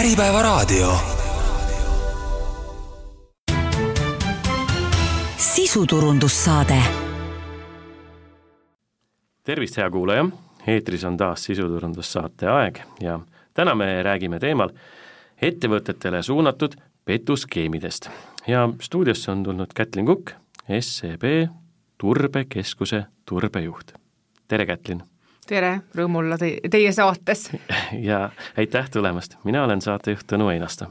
Äripäevaraadio. sisuturundussaade. tervist, hea kuulaja, eetris on taas sisuturundussaate aeg ja täna me räägime teemal ettevõtetele suunatud petuskeemidest ja stuudiosse on tulnud Kätlin Kukk, SEB turbekeskuse turbejuht. tere, Kätlin! Tere, rõõm olla te teie saates. ja aitäh tulemast, mina olen saatejuht Tõnu Einasto.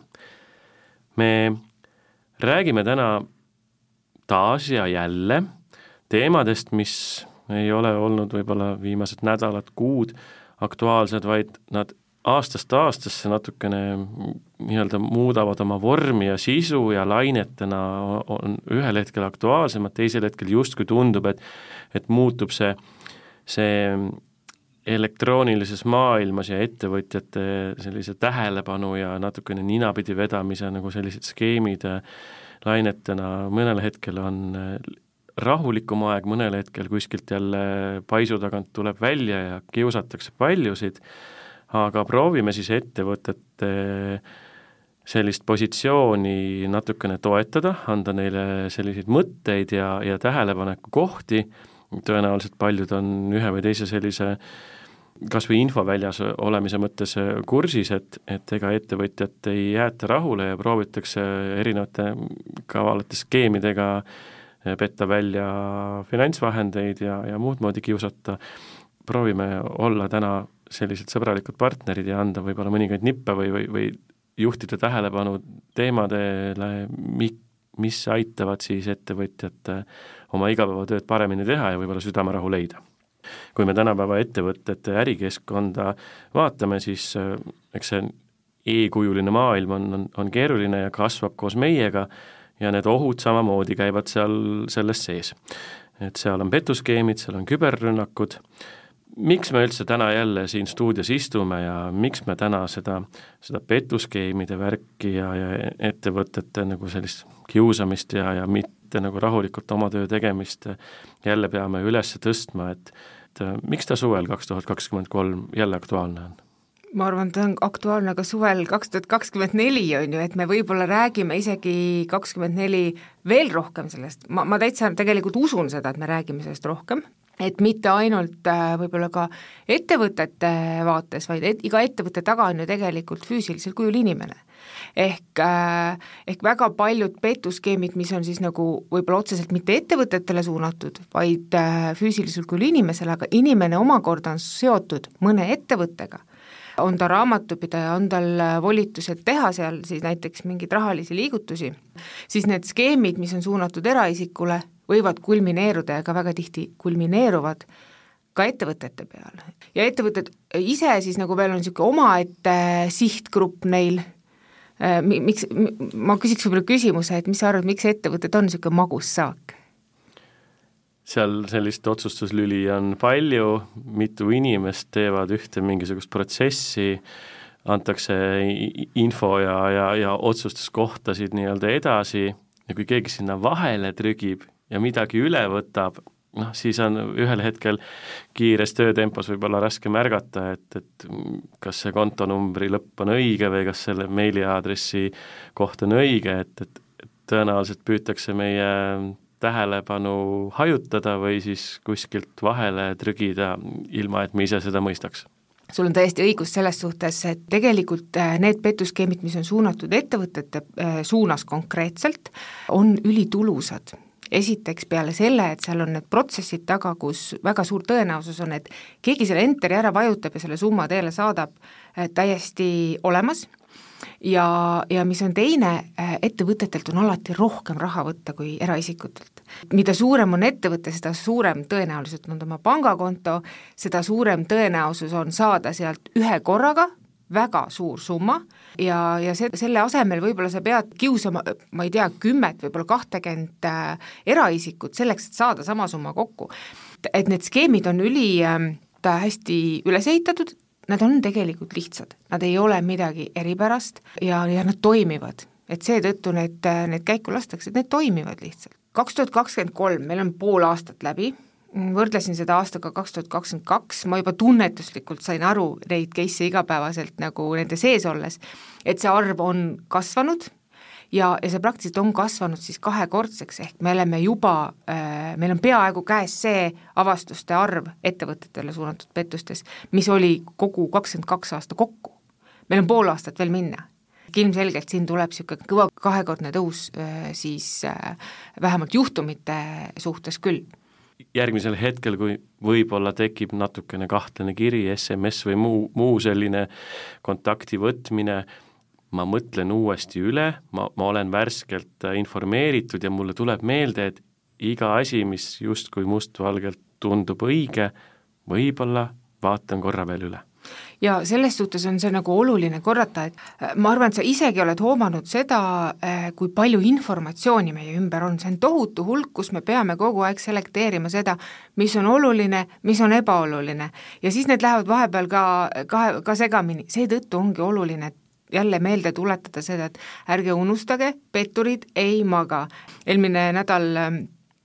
me räägime täna taas ja jälle teemadest, mis ei ole olnud võib-olla viimased nädalad, kuud aktuaalsed, vaid nad aastast aastasse natukene nii-öelda muudavad oma vormi ja sisu ja lainetena on ühel hetkel aktuaalsemad, teisel hetkel justkui tundub, et et muutub see, see elektroonilises maailmas ja ettevõtjate sellise tähelepanu ja natukene ninapidi vedamise nagu sellised skeemid lainetena, mõnel hetkel on rahulikum aeg, mõnel hetkel kuskilt jälle paisu tagant tuleb välja ja kiusatakse paljusid, aga proovime siis ettevõtete sellist positsiooni natukene toetada, anda neile selliseid mõtteid ja, ja tähelepaneku kohti, tõenäoliselt paljud on ühe või teise sellise kas või infoväljas olemise mõttes kursis, et, et ega ettevõtjat ei jäeta rahule ja proovitakse erinevate kavalate skeemidega petta välja finantsvahendeid ja, ja muud moodi kiusata, proovime olla täna sellised sõbralikud partnerid ja anda võib-olla mõningaid nippe või, või, või juhtida tähelepanu teemadele, mis aitavad siis ettevõtjate oma igapäevatööd paremini teha ja võib-olla südamerahu leida. kui me tänapäeva ettevõtete ärikeskkonda vaatame, siis äh, eks see e-kujuline maailm on, on, on keeruline ja kasvab koos meiega ja need ohud samamoodi käivad seal selles sees. et seal on petuskeemid, seal on küberrünnakud, miks me üldse täna jälle siin stuudios istume ja miks me täna seda, seda petuskeemide värki ja, ja ettevõtete nagu sellist kiusamist ja, ja mitte nagu rahulikult oma töö tegemist jälle peame üles tõstma, et et miks ta suvel kaks tuhat kakskümmend kolm jälle aktuaalne on? ma arvan, ta on aktuaalne ka suvel kaks tuhat kakskümmend neli, on ju, et me võib-olla räägime isegi kakskümmend neli veel rohkem sellest, ma, ma täitsa tegelikult usun seda, et me räägime sellest rohkem, et mitte ainult äh, võib-olla ka ettevõtete vaates, vaid et iga ettevõtte taga on ju tegelikult füüsilisel kujul inimene. ehk, äh, ehk väga paljud petuskeemid, mis on siis nagu võib-olla otseselt mitte ettevõtetele suunatud, vaid äh, füüsilisel kujul inimesele, aga inimene omakorda on seotud mõne ettevõttega on ta raamatupidaja, on tal volitused teha seal siis näiteks mingeid rahalisi liigutusi, siis need skeemid, mis on suunatud eraisikule, võivad kulmineeruda ja ka väga tihti kulmineeruvad ka ettevõtete peal. ja ettevõtted ise siis nagu veel on niisugune omaette sihtgrupp neil, äh, miks, ma küsiks võib-olla küsimuse, et mis sa arvad, miks ettevõtted on niisugune magus saak? seal sellist otsustuslüli on palju, mitu inimest teevad ühte mingisugust protsessi, antakse info ja, ja, ja otsustuskohtasid nii-öelda edasi ja kui keegi sinna vahele trügib ja midagi üle võtab, noh, siis on ühel hetkel kiires töötempos võib-olla raske märgata, et, et kas see kontonumbri lõpp on õige või kas selle meiliaadressi koht on õige, et, et, et tõenäoliselt püütakse meie tähelepanu hajutada või siis kuskilt vahele trügida, ilma et me ise seda mõistaks. Sul on täiesti õigus selles suhtes, et tegelikult äh, need petuskeemid, mis on suunatud ettevõtete äh, suunas konkreetselt, on ülitulusad esiteks peale selle, et seal on need protsessid taga, kus väga suur tõenäosus on, et keegi selle enteri ära vajutab ja selle summa teile saadab äh, täiesti olemas ja, ja mis on teine, äh, ettevõtetelt on alati rohkem raha võtta kui eraisikutelt. mida suurem on ettevõte, seda suurem tõenäoliselt on tema pangakonto, seda suurem tõenäosus on saada sealt ühe korraga väga suur summa ja, ja see, selle asemel võib-olla sa pead kiusama, ma ei tea, kümmet, võib-olla kahtekümmet äh, eraisikut selleks, et saada sama summa kokku. et need skeemid on üli äh, hästi üles ehitatud, nad on tegelikult lihtsad, nad ei ole midagi eripärast ja, ja nad toimivad. et seetõttu need, need käiku lastakse, need toimivad lihtsalt. kaks tuhat kakskümmend kolm, meil on pool aastat läbi, võrdlesin seda aastaga kaks tuhat kakskümmend kaks, ma juba tunnetuslikult sain aru neid case'e igapäevaselt nagu nende sees olles, et see arv on kasvanud ja, ja see praktiliselt on kasvanud siis kahekordseks, ehk me oleme juba äh,, meil on peaaegu käes see avastuste arv ettevõtetele suunatud pettustes, mis oli kogu kakskümmend kaks aasta kokku. meil on pool aastat veel minna ilmselgelt siin tuleb niisugune kõva kahekordne tõus äh, siis äh, vähemalt juhtumite suhtes küll järgmisel hetkel, kui võib-olla tekib natukene kahtlane kiri, SMS või muu, muu selline kontakti võtmine, ma mõtlen uuesti üle, ma, ma olen värskelt informeeritud ja mulle tuleb meelde, et iga asi, mis justkui mustvalgelt tundub õige, võib-olla vaatan korra veel üle ja selles suhtes on see nagu oluline korrata, et äh, ma arvan, et sa isegi oled hoomanud seda, äh, kui palju informatsiooni meie ümber on, see on tohutu hulk, kus me peame kogu aeg selekteerima seda, mis on oluline, mis on ebaoluline. ja siis need lähevad vahepeal ka, ka, ka segamini, seetõttu ongi oluline, et jälle meelde tuletada seda, et ärge unustage, petturid ei maga. eelmine nädal ähm,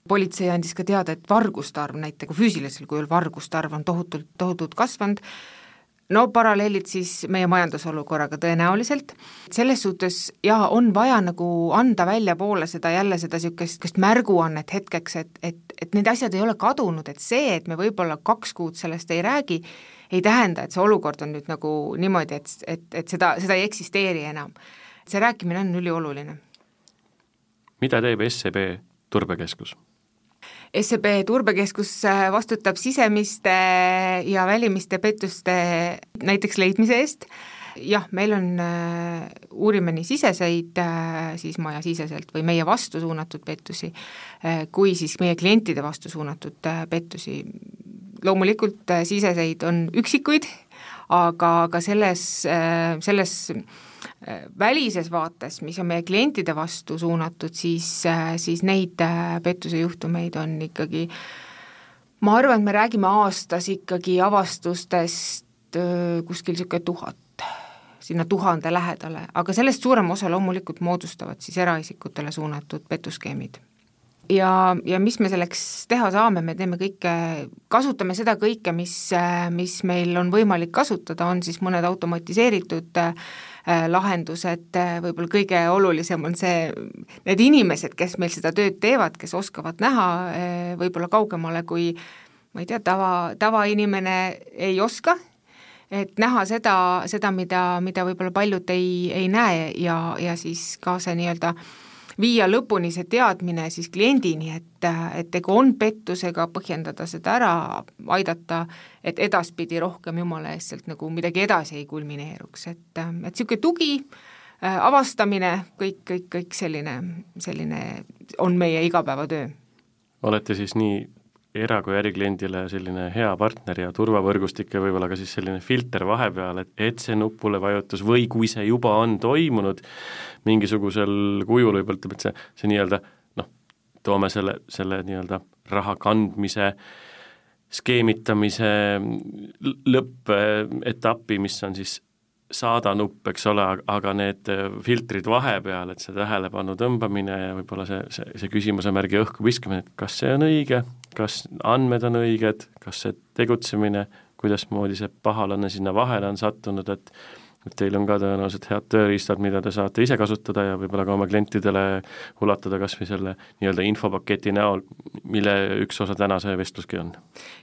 politsei andis ka teada, et varguste arv näiteks, füüsilisel kujul varguste arv on tohutult, tohutult kasvanud no paralleelid siis meie majandusolukorraga tõenäoliselt, selles suhtes jaa, on vaja nagu anda väljapoole seda jälle seda niisugust, niisugust märguannet hetkeks, et, et, et need asjad ei ole kadunud, et see, et me võib-olla kaks kuud sellest ei räägi, ei tähenda, et see olukord on nüüd nagu niimoodi, et, et, et seda, seda ei eksisteeri enam. see rääkimine on ülioluline. mida teeb SEB turbekeskus? SEB turbekeskus äh, vastutab sisemiste ja välimiste pettuste näiteks leidmise eest, jah, meil on, äh, uurime nii siseseid äh, siis majasiseselt või meie vastu suunatud pettusi, kui siis meie klientide vastu suunatud pettusi. loomulikult siseseid on üksikuid, aga, aga selles, selles välises vaates, mis on meie klientide vastu suunatud, siis, siis neid äh, pettuse juhtumeid on ikkagi ma arvan, et me räägime aastas ikkagi avastustest äh, kuskil niisugune tuhat, sinna tuhande lähedale, aga sellest suurem osa loomulikult moodustavad siis eraisikutele suunatud petuskeemid. Ja, ja mis me selleks teha saame, me teeme kõike, kasutame seda kõike, mis, mis meil on võimalik kasutada, on siis mõned automatiseeritud äh, lahendused, võib-olla kõige olulisem on see, need inimesed, kes meil seda tööd teevad, kes oskavad näha äh, võib-olla kaugemale, kui ma ei tea, tava, tavainimene ei oska, et näha seda, seda, mida, mida võib-olla paljud ei, ei näe ja, ja siis ka see nii-öelda äh, viia lõpuni see teadmine siis kliendini, et, et tegu on pettusega, põhjendada seda ära, aidata, et edaspidi rohkem jumala eest sealt nagu midagi edasi ei kulmineeruks, et, et niisugune tugi, avastamine, kõik, kõik, kõik selline, selline on meie igapäevatöö. olete siis nii era- kui ärikliendile selline hea partner ja turvavõrgustik ja võib-olla ka siis selline filter vahepeal, et, et see nupule vajutus või kui see juba on toimunud mingisugusel kujul, võib-olla ütleme, et see, see nii-öelda noh, toome selle, selle nii-öelda raha kandmise skeemitamise lõppetappi, mis on siis saada nupp, eks ole, aga need filtrid vahepeal, et see tähelepanu tõmbamine ja võib-olla see, see, see küsimuse märgi õhku viskamine, et kas see on õige, kas andmed on õiged, kas see tegutsemine, kuidasmoodi see pahalane sinna vahele on sattunud, et et teil on ka tõenäoliselt head tööriistad, mida te saate ise kasutada ja võib-olla ka oma klientidele ulatada kas või selle nii-öelda infopaketi näol, mille üks osa täna see vestluski on.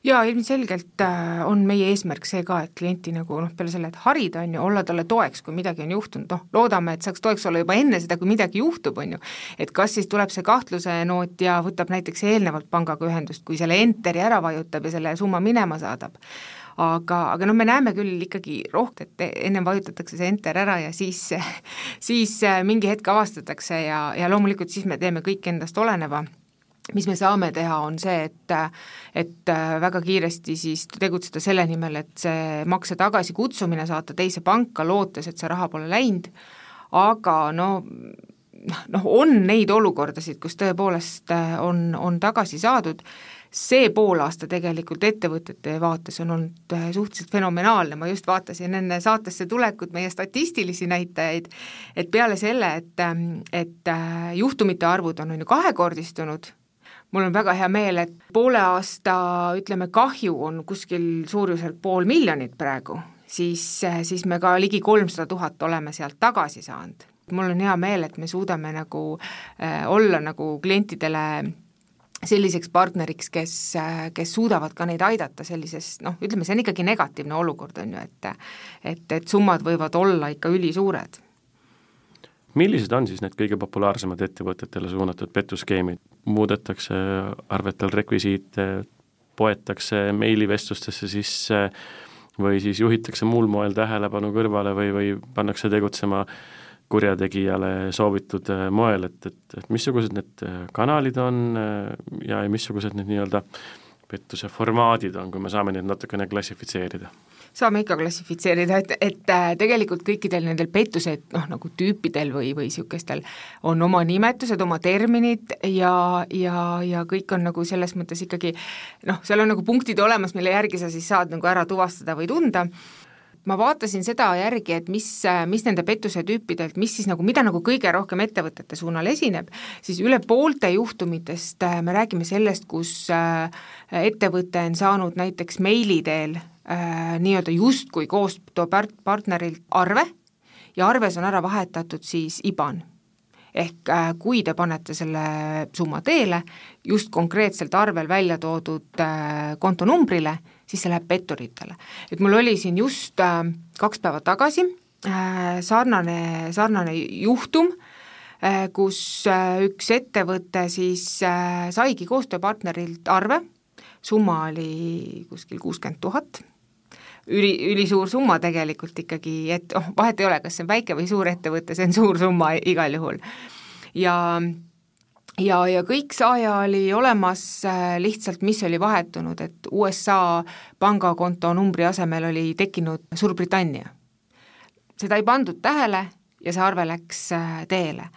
jaa, ilmselgelt äh, on meie eesmärk see ka, et klienti nagu noh, peale selle, et harida, on ju, olla talle toeks, kui midagi on juhtunud, noh, loodame, et saaks toeks olla juba enne seda, kui midagi juhtub, on ju. et kas siis tuleb see kahtluse noot ja võtab näiteks eelnevalt pangaga ühendust, kui selle enteri ära vajutab ja selle summa minema saadab aga, aga noh, me näeme küll ikkagi rohkem, et ennem vajutatakse see enter ära ja siis, siis äh, mingi hetk avastatakse ja, ja loomulikult siis me teeme kõik endast oleneva. Mis me saame teha, on see, et et äh, väga kiiresti siis tegutseda selle nimel, et see makse tagasikutsumine saata teise panka, lootes, et see raha pole läinud, aga no noh, on neid olukordasid, kus tõepoolest äh, on, on tagasi saadud see poolaasta tegelikult ettevõtete vaates on olnud äh, suhteliselt fenomenaalne, ma just vaatasin enne saatesse tulekut meie statistilisi näitajaid, et peale selle, et, ähm, et äh, juhtumite arvud on, on ju kahekordistunud, mul on väga hea meel, et poole aasta ütleme, kahju on kuskil suuruselt pool miljonit praegu, siis, siis me ka ligi kolmsada tuhat oleme sealt tagasi saanud. mul on hea meel, et me suudame nagu äh, olla nagu klientidele selliseks partneriks, kes, kes suudavad ka neid aidata sellises noh, ütleme, see on ikkagi negatiivne olukord, on ju, et et, et summad võivad olla ikka ülisuured. millised on siis need kõige populaarsemad ettevõtetele suunatud petuskeemid? muudetakse arvetel rekvisiite, poetakse meilivestlustesse sisse või siis juhitakse muul moel tähelepanu kõrvale või, või pannakse tegutsema äh, kurjategijale soovitud äh, moel, et, et, et missugused need äh, kanalid on äh, ja, ja missugused need nii-öelda pettuse formaadid on, kui me saame neid natukene klassifitseerida? saame ikka klassifitseerida, et, et tegelikult kõikidel nendel pettuse noh, nagu tüüpidel või, või niisugustel on oma nimetused, oma terminid ja, ja, ja kõik on nagu selles mõttes ikkagi noh, seal on nagu punktid olemas, mille järgi sa siis saad nagu ära tuvastada või tunda ma vaatasin seda järgi, et mis, mis nende pettuse tüüpidelt, mis siis nagu, mida nagu kõige rohkem ettevõtete suunal esineb, siis üle poolte juhtumitest äh, me räägime sellest, kus äh, ettevõte on saanud näiteks meili teel äh, nii-öelda justkui koostööpartnerilt arve ja arves on ära vahetatud siis IBAN. Ehk kui te panete selle summa teele just konkreetselt arvel välja toodud kontonumbrile, siis see läheb petturitele. et mul oli siin just äh, kaks päeva tagasi äh, sarnane, sarnane juhtum äh,, kus üks ettevõte siis saigi koostööpartnerilt arve, summa oli kuskil kuuskümmend tuhat, üli, ülisuur summa tegelikult ikkagi, et oh, vahet ei ole, kas see on väike või suur ettevõte, see on suur summa igal juhul. ja ja, ja kõik saaja oli olemas, äh, lihtsalt mis oli vahetunud, et USA pangakonto numbri asemel oli tekkinud Suurbritannia. seda ei pandud tähele ja see arve läks äh, teele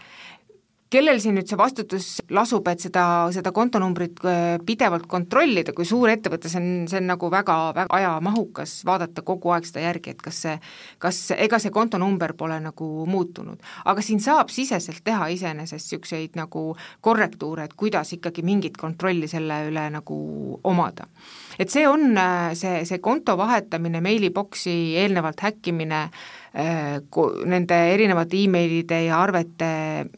kellel siin nüüd see vastutus lasub, et seda, seda kontonumbrit äh, pidevalt kontrollida, kui suur ettevõte, see on, see on nagu väga, väga ajamahukas vaadata kogu aeg seda järgi, et kas see, kas, ega see kontonumber pole nagu muutunud. aga siin saab siseselt teha iseenesest niisuguseid nagu korrektuure, et kuidas ikkagi mingit kontrolli selle üle nagu omada. Et see on äh, see, see konto vahetamine, meiliboksi eelnevalt häkkimine, Äh, nende erinevate emailide ja arvete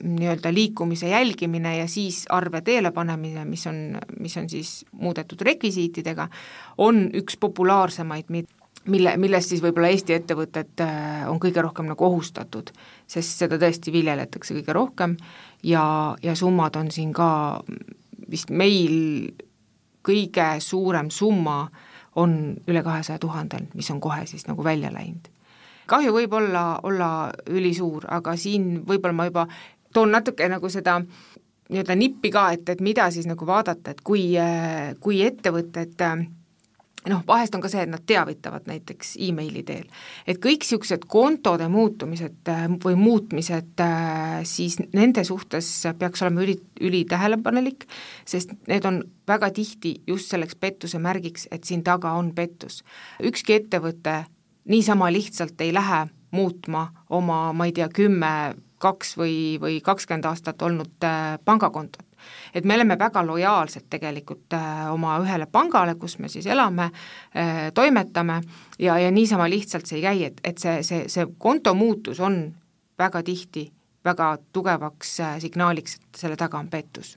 nii-öelda liikumise jälgimine ja siis arve teele panemine, mis on, mis on siis muudetud rekvisiitidega, on üks populaarsemaid, mille, millest siis võib-olla Eesti ettevõtted äh, on kõige rohkem nagu ohustatud, sest seda tõesti viljeletakse kõige rohkem ja, ja summad on siin ka vist meil kõige suurem summa on üle kahesaja tuhandel, mis on kohe siis nagu välja läinud. Kahju võib olla, olla ülisuur, aga siin võib-olla ma juba toon natuke nagu seda nii-öelda nippi ka, et, et mida siis nagu vaadata, et kui, kui ettevõtted noh, vahest on ka see, et nad teavitavad näiteks emaili teel. et kõik niisugused kontode muutumised või muutmised, siis nende suhtes peaks olema üli, ülitähelepanelik, sest need on väga tihti just selleks pettuse märgiks, et siin taga on pettus. ükski ettevõte niisama lihtsalt ei lähe muutma oma, ma ei tea, kümme, kaks või, või kakskümmend aastat olnud äh, pangakontot. Et me oleme väga lojaalsed tegelikult äh, oma ühele pangale, kus me siis elame, äh, toimetame ja, ja niisama lihtsalt see ei käi, et, et see, see, see konto muutus on väga tihti väga tugevaks signaaliks, et selle taga on pettus.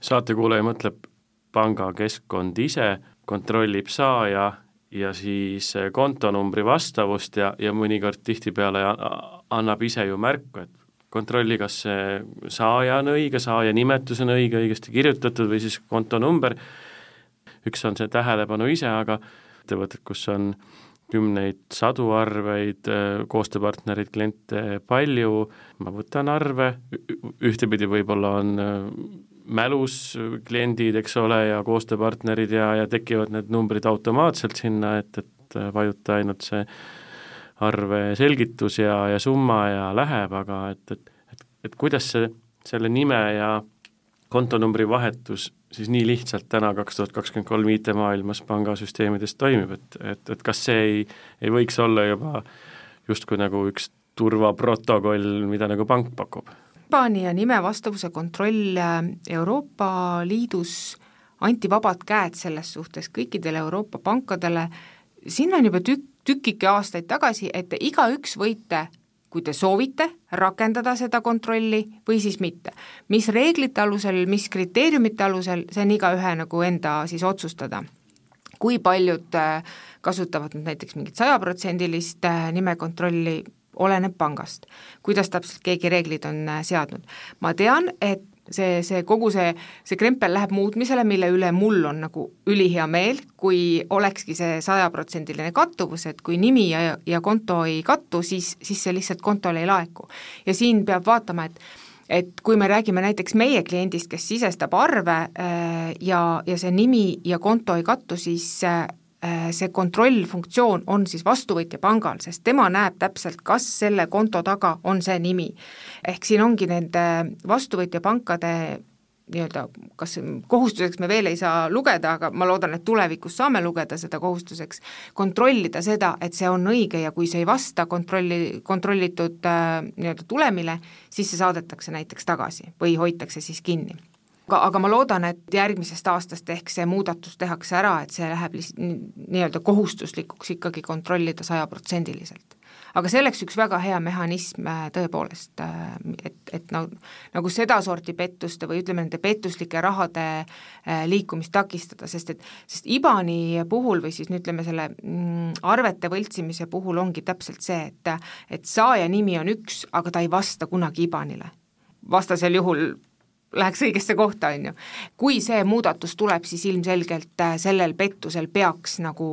saatekuulaja mõtleb, pangakeskkond ise kontrollib saaja ja siis äh, kontonumbri vastavust ja, ja mõnikord tihtipeale annab ise ju märku, et kontrolli, kas see saaja on õige, saaja nimetus on õige, õigesti kirjutatud või siis kontonumber, üks on see tähelepanu ise, aga ettevõtted, kus on kümneid, sadu arveid, äh, koostööpartnereid, kliente palju, ma võtan arve, ühtepidi võib-olla on äh, mälus kliendid, eks ole, ja koostööpartnerid ja, ja tekivad need numbrid automaatselt sinna, et, et vajuta ainult see arve selgitus ja, ja summa ja läheb, aga et, et, et, et kuidas see, selle nime ja kontonumbri vahetus siis nii lihtsalt täna, kaks tuhat kakskümmend kolm IT-maailmas pangasüsteemides toimib, et, et, et kas see ei, ei võiks olla juba justkui nagu üks turvaprotokoll, mida nagu pank pakub? IBAN-i ja nime vastavuse kontroll Euroopa Liidus anti vabad käed selles suhtes kõikidele Euroopa pankadele, sinna on juba tükk, tükike aastaid tagasi, et te igaüks võite kui te soovite rakendada seda kontrolli või siis mitte. mis reeglite alusel, mis kriteeriumite alusel, see on igaühe nagu enda siis otsustada. kui paljud äh, kasutavad nüüd näiteks mingit sajaprotsendilist äh, nimekontrolli, oleneb pangast. kuidas täpselt keegi reeglid on äh, seadnud. ma tean, et see, see kogu see, see krempel läheb muutmisele, mille üle mul on nagu ülihea meel, kui olekski see sajaprotsendiline kattuvus, et kui nimi ja, ja konto ei kattu, siis, siis see lihtsalt kontole ei laeku. ja siin peab vaatama, et et kui me räägime näiteks meie kliendist, kes sisestab arve äh, ja, ja see nimi ja konto ei kattu, siis äh, see kontrollfunktsioon on siis vastuvõtja pangal, sest tema näeb täpselt, kas selle konto taga on see nimi. ehk siin ongi nende vastuvõtja pankade nii-öelda kas kohustuseks me veel ei saa lugeda, aga ma loodan, et tulevikus saame lugeda seda kohustuseks, kontrollida seda, et see on õige ja kui see ei vasta kontrolli, kontrollitud äh, nii-öelda tulemile, siis see saadetakse näiteks tagasi või hoitakse siis kinni aga, aga ma loodan, et järgmisest aastast ehk see muudatus tehakse ära, et see läheb lihtsalt nii-öelda kohustuslikuks ikkagi kontrollida sajaprotsendiliselt. aga selleks üks väga hea mehhanism äh, tõepoolest, äh, et, et nagu, nagu sedasorti pettuste või ütleme, nende pettuslike rahade äh, liikumist takistada, sest et, sest IBAN-i puhul või siis no ütleme, selle mm, arvete võltsimise puhul ongi täpselt see, et et saaja nimi on üks, aga ta ei vasta kunagi IBAN-ile vastasel juhul läheks õigesse kohta, on ju. kui see muudatus tuleb, siis ilmselgelt äh, sellel pettusel peaks nagu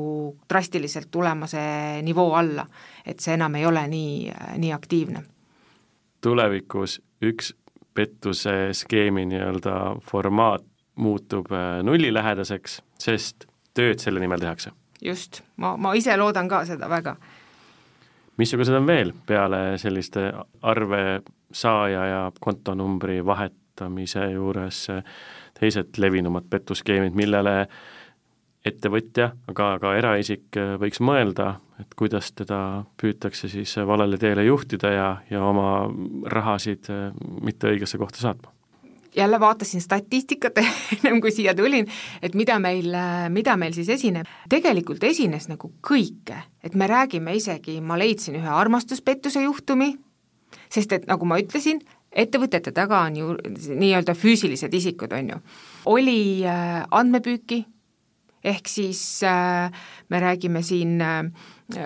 drastiliselt tulema see nivoo alla, et see enam ei ole nii, äh, nii aktiivne. tulevikus üks pettuse skeemi nii-öelda formaat muutub äh, nullilähedaseks, sest tööd selle nimel tehakse. just, ma, ma ise loodan ka seda väga. missugused on veel peale selliste arve saaja ja kontonumbri vahet kasutamise juures teised levinumad petuskeemid, millele ettevõtja, aga ka eraisik võiks mõelda, et kuidas teda püütakse siis valele teele juhtida ja, ja oma rahasid mitte õigesse kohta saatma jälle vaatasin statistikat ennem kui siia tulin, et mida meil, mida meil siis esineb. tegelikult esines nagu kõike, et me räägime isegi, ma leidsin ühe armastuspettuse juhtumi, sest et nagu ma ütlesin, ettevõtete taga on ju nii-öelda füüsilised isikud, on ju. oli äh, andmepüüki, ehk siis äh, me räägime siin äh,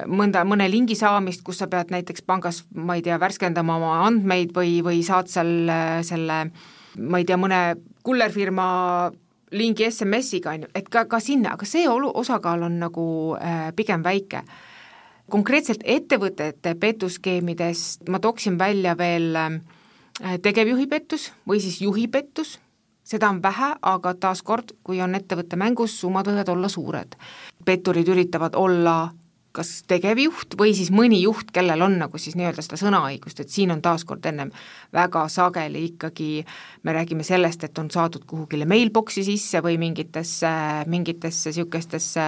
mõnda, mõne lingi saamist, kus sa pead näiteks pangas, ma ei tea, värskendama oma andmeid või, või saad seal selle ma ei tea, mõne kullerfirma lingi SMS-iga, on ju, et ka, ka sinna, aga see olu-, osakaal on nagu äh, pigem väike. konkreetselt ettevõtete petuskeemidest ma tooksin välja veel äh, Äh, tegevjuhi pettus või siis juhi pettus, seda on vähe, aga taaskord, kui on ettevõtte mängus, summad võivad olla suured. petturid üritavad olla kas tegevjuht või siis mõni juht, kellel on nagu siis nii-öelda seda sõnaõigust, et siin on taaskord ennem väga sageli ikkagi, me räägime sellest, et on saadud kuhugile mailbox'i sisse või mingitesse, mingitesse niisugustesse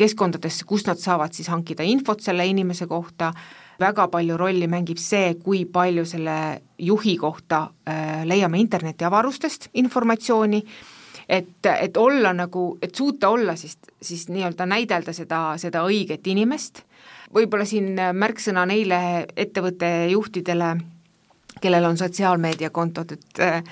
keskkondadesse, kust nad saavad siis hankida infot selle inimese kohta, väga palju rolli mängib see, kui palju selle juhi kohta äh, leiame internetiavarustest informatsiooni, et, et olla nagu, et suuta olla siis, siis nii-öelda näidelda seda, seda õiget inimest, võib-olla siin märksõna neile ettevõtte juhtidele, kellel on sotsiaalmeediakontod, et äh,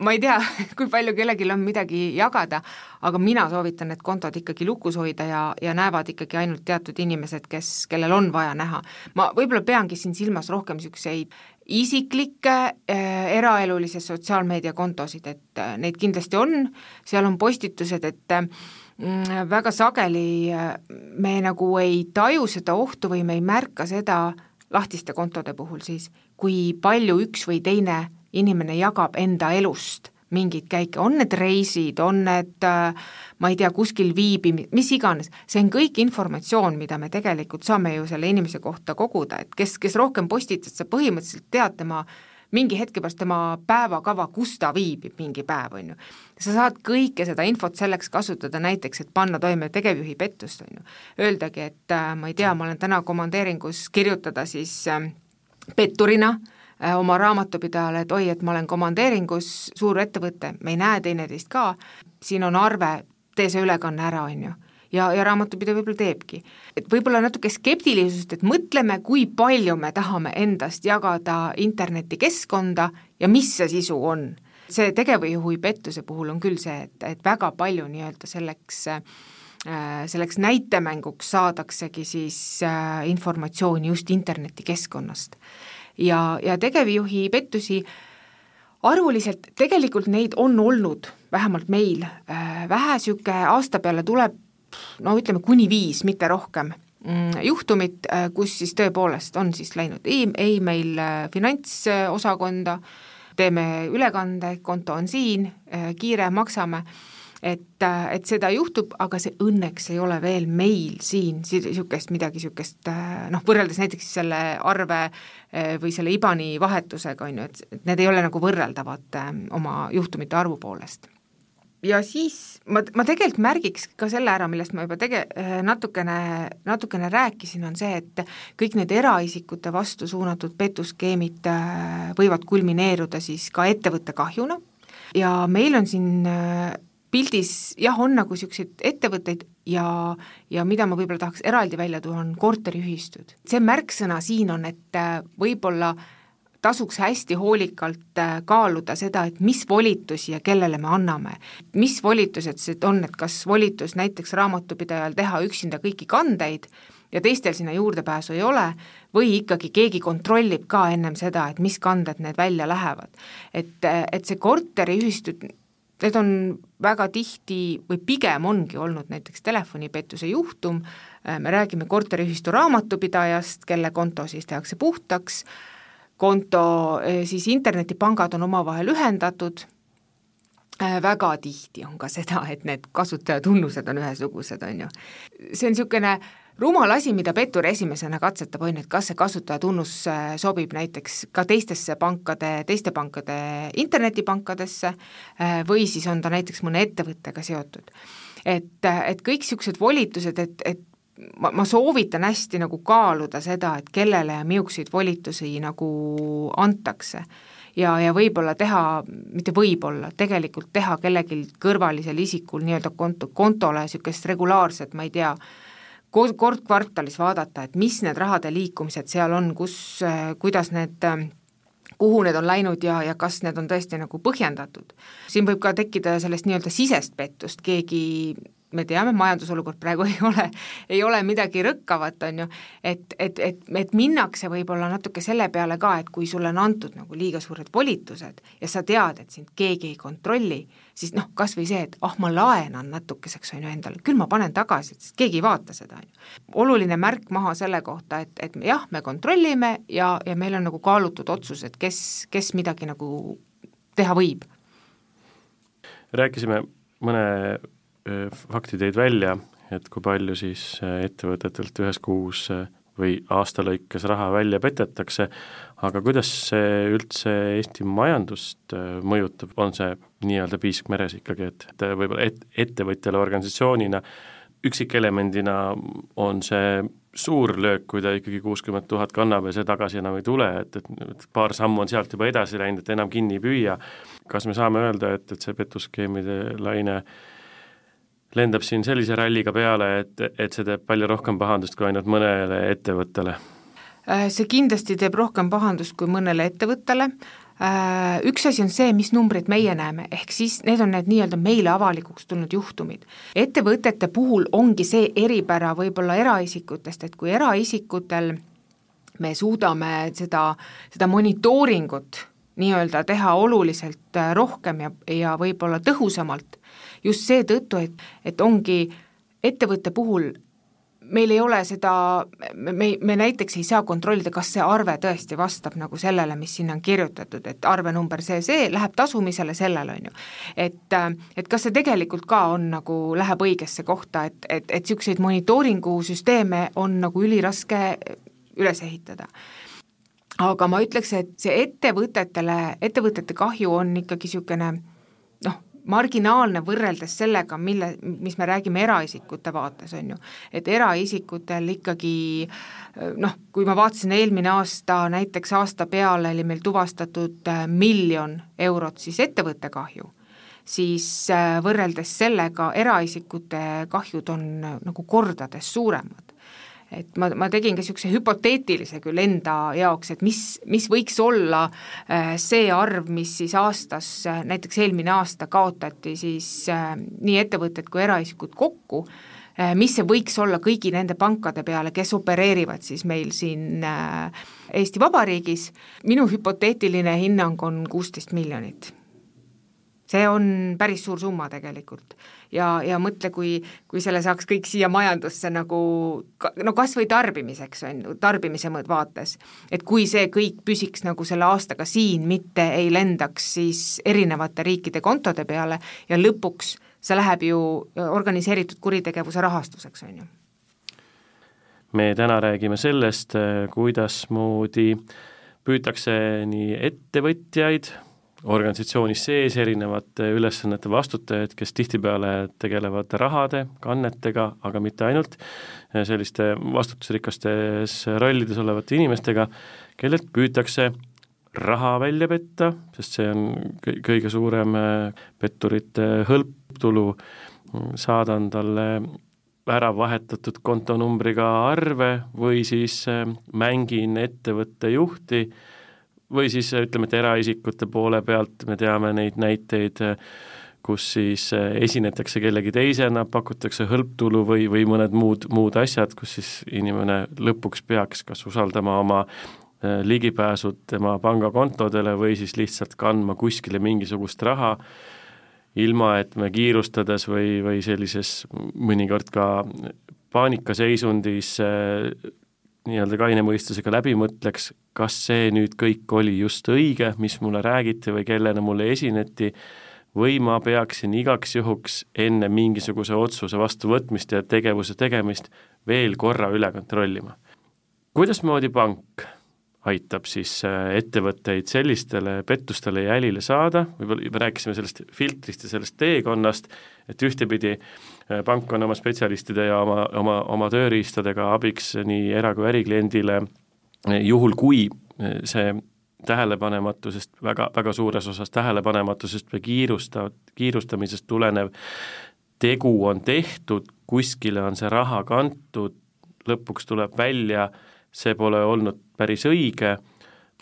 ma ei tea, kui palju kellelgi on midagi jagada, aga mina soovitan need kontod ikkagi lukus hoida ja, ja näevad ikkagi ainult teatud inimesed, kes, kellel on vaja näha. ma võib-olla peangi siin silmas rohkem niisuguseid isiklikke äh, eraelulisi sotsiaalmeediakontosid, et äh, neid kindlasti on, seal on postitused, et äh, väga sageli äh, me nagu ei taju seda ohtu või me ei märka seda lahtiste kontode puhul siis, kui palju üks või teine inimene jagab enda elust mingeid käike, on need reisid, on need äh, ma ei tea, kuskil viibimine, mis iganes, see on kõik informatsioon, mida me tegelikult saame ju selle inimese kohta koguda, et kes, kes rohkem postitab, sa põhimõtteliselt tead tema mingi hetke pärast tema päevakava, kus ta viibib mingi päev, on ju. sa saad kõike seda infot selleks kasutada näiteks, et panna toime tegevjuhi pettust, on ju. Öeldagi, et äh, ma ei tea, ma olen täna komandeeringus kirjutada siis äh, petturina äh, oma raamatupidajale, et oi, et ma olen komandeeringus, suur ettevõte, me ei näe teineteist ka, siin on arve, tee see ülekanne ära, on ju ja, ja raamatupidaja võib-olla teebki. et võib-olla natuke skeptilisust, et mõtleme, kui palju me tahame endast jagada internetikeskkonda ja mis see sisu on. see tegevjuhi pettuse puhul on küll see, et, et väga palju nii-öelda selleks äh, selleks näitemänguks saadaksegi siis äh, informatsiooni just internetikeskkonnast. Ja, ja tegevjuhi pettusi. Arvuliselt, tegelikult neid on olnud, vähemalt meil, äh, vähe niisugune aasta peale tuleb no ütleme, kuni viis, mitte rohkem mm, juhtumit, äh, kus siis tõepoolest on siis läinud email äh, finantsosakonda, teeme ülekande, konto on siin, kiire, maksame, et, et seda juhtub, aga see õnneks ei ole veel meil siin niisugust midagi niisugust noh, võrreldes näiteks selle arve või selle IBAN-i vahetusega, on ju, et need ei ole nagu võrreldavad oma juhtumite arvu poolest. Ja siis ma, ma tegelikult märgiks ka selle ära, millest ma juba tege-, natukene, natukene rääkisin, on see, et kõik need eraisikute vastu suunatud petuskeemid võivad kulmineeruda siis ka ettevõtte kahjuna. Ja meil on siin pildis jah, on nagu niisuguseid ettevõtteid ja, ja mida ma võib-olla tahaks eraldi välja tuua, on korteriühistud. see märksõna siin on, et äh, võib-olla tasuks hästi hoolikalt äh, kaaluda seda, et mis volitusi ja kellele me anname. mis volitused see on, et kas volitus näiteks raamatupidajal teha üksinda kõiki kandeid ja teistel sinna juurdepääsu ei ole, või ikkagi keegi kontrollib ka ennem seda, et mis kanded need välja lähevad. et, et see korteriühistud, need on väga tihti või pigem ongi olnud näiteks telefonipettuse juhtum, äh, me räägime korteriühistu raamatupidajast, kelle konto siis tehakse puhtaks, konto, eh, siis internetipangad on omavahel ühendatud, eh, väga tihti on ka seda, et need kasutajatunnused on ühesugused, on ju. see on niisugune rumal asi, mida pettur esimesena katsetab, on ju, et kas see kasutajatunnus eh, sobib näiteks ka teistesse pankade, teiste pankade internetipankadesse või siis on ta näiteks mõne ettevõttega seotud. et, et kõik niisugused volitused, et, et ma, ma soovitan hästi nagu kaaluda seda, et kellele ja millisuguseid volitusi nagu antakse. ja, ja võib-olla teha, mitte võib-olla, tegelikult teha kellelgi kõrvalisel isikul nii-öelda konto, kontole niisugust regulaarset, ma ei tea, kord kvartalis vaadata, et mis need rahade liikumised seal on, kus, kuidas need kuhu need on läinud ja, ja kas need on tõesti nagu põhjendatud. siin võib ka tekkida sellest nii-öelda sisest pettust, keegi me teame, majandusolukord praegu ei ole, ei ole midagi rõkkavat, on ju, et, et, et, et minnakse võib-olla natuke selle peale ka, et kui sulle on antud nagu liiga suured volitused ja sa tead, et sind keegi ei kontrolli, siis noh, kas või see, et ah, ma laenan natukeseks, on ju, endale, küll ma panen tagasi, sest keegi ei vaata seda, on ju. oluline märk maha selle kohta, et, et jah, me kontrollime ja, ja meil on nagu kaalutud otsus, et kes, kes midagi nagu teha võib. rääkisime mõne fakti tõid välja, et kui palju siis ettevõtetelt ühes kuus või aasta lõikes raha välja petetakse, aga kuidas see üldse Eesti majandust mõjutab, on see nii-öelda piisk meres ikkagi, et, et võib-olla et, ettevõtjale organisatsioonina üksikelemendina on see suur löök, kui ta ikkagi kuuskümmend tuhat kannab ja see tagasi enam ei tule, et, et paar sammu on sealt juba edasi läinud, et enam kinni ei püüa. kas me saame öelda, et, et see petuskeemide laine äh, lendab siin sellise ralliga peale, et, et see teeb palju rohkem pahandust kui ainult mõnele ettevõttele? Äh, see kindlasti teeb rohkem pahandust kui mõnele ettevõttele, äh, üks asi on see, mis numbreid meie näeme, ehk siis need on need nii-öelda meile avalikuks tulnud juhtumid. ettevõtete puhul ongi see eripära võib-olla eraisikutest, et kui eraisikutel me suudame seda, seda monitooringut nii-öelda teha oluliselt äh, rohkem ja, ja võib-olla tõhusamalt, just seetõttu, et, et ongi ettevõtte puhul meil ei ole seda, me, me näiteks ei saa kontrollida, kas see arve tõesti vastab nagu sellele, mis sinna on kirjutatud, et arvenumber see, see läheb tasumisele sellele, on ju. et, et kas see tegelikult ka on nagu, läheb õigesse kohta, et, et, et niisuguseid monitooringusüsteeme on nagu üliraske üles ehitada aga ma ütleks, et see ettevõtetele, ettevõtete kahju on ikkagi niisugune noh, marginaalne võrreldes sellega, mille, mis me räägime eraisikute vaates, on ju. et eraisikutel ikkagi noh, kui ma vaatasin eelmine aasta, näiteks aasta peale oli meil tuvastatud äh, miljon eurot siis ettevõtte kahju, siis äh, võrreldes sellega eraisikute kahjud on nagu kordades suuremad et ma, ma tegin ka niisuguse hüpoteetilise küll enda jaoks, et mis, mis võiks olla äh, see arv, mis siis aastas, äh, näiteks eelmine aasta kaotati siis äh, nii ettevõtted kui eraisikud kokku, mis see võiks olla kõigi nende pankade peale, kes opereerivad siis meil siin Eesti Vabariigis, minu hüpoteetiline hinnang on kuusteist miljonit see on päris suur summa tegelikult. ja, ja mõtle, kui, kui selle saaks kõik siia majandusse nagu no kas või tarbimiseks, on ju, tarbimise vaates. et kui see kõik püsiks nagu selle aastaga siin, mitte ei lendaks siis erinevate riikide kontode peale ja lõpuks see läheb ju organiseeritud kuritegevuse rahastuseks, on ju. me täna räägime sellest, kuidasmoodi püütakse nii ettevõtjaid, organisatsioonis sees erinevate ülesannete vastutajad, kes tihtipeale tegelevad rahade, kannetega, aga mitte ainult, selliste vastutusrikastes rollides olevate inimestega, kellelt püütakse raha välja petta, sest see on kõige suurem äh, petturite hõlptulu, saadan talle ära vahetatud kontonumbriga arve või siis äh, mängin ettevõtte juhti, või siis ütleme, et eraisikute poole pealt me teame neid näiteid, kus siis eh, esinetakse kellegi teisena, pakutakse hõlptulu või, või mõned muud, muud asjad, kus siis inimene lõpuks peaks kas usaldama oma eh, ligipääsud tema pangakontodele või siis lihtsalt kandma kuskile mingisugust raha, ilma et me kiirustades või, või sellises mõnikord ka paanikaseisundis eh, nii-öelda kaine mõistusega läbi mõtleks, kas see nüüd kõik oli just õige, mis mulle räägiti või kellena mulle esineti, või ma peaksin igaks juhuks enne mingisuguse otsuse vastuvõtmist ja tegevuse tegemist veel korra üle kontrollima. kuidasmoodi pank aitab siis äh, ettevõtteid sellistele pettustele jälile saada, võib-olla me rääkisime sellest filtrist ja sellest teekonnast, et ühtepidi äh, pank on oma spetsialistide ja oma, oma, oma tööriistadega abiks nii era- kui ärikliendile, äh, juhul kui see tähelepanematusest, väga, väga suures osas tähelepanematusest või kiirusta, kiirustamisest tulenev tegu on tehtud, kuskile on see raha kantud, lõpuks tuleb välja, see pole olnud päris õige,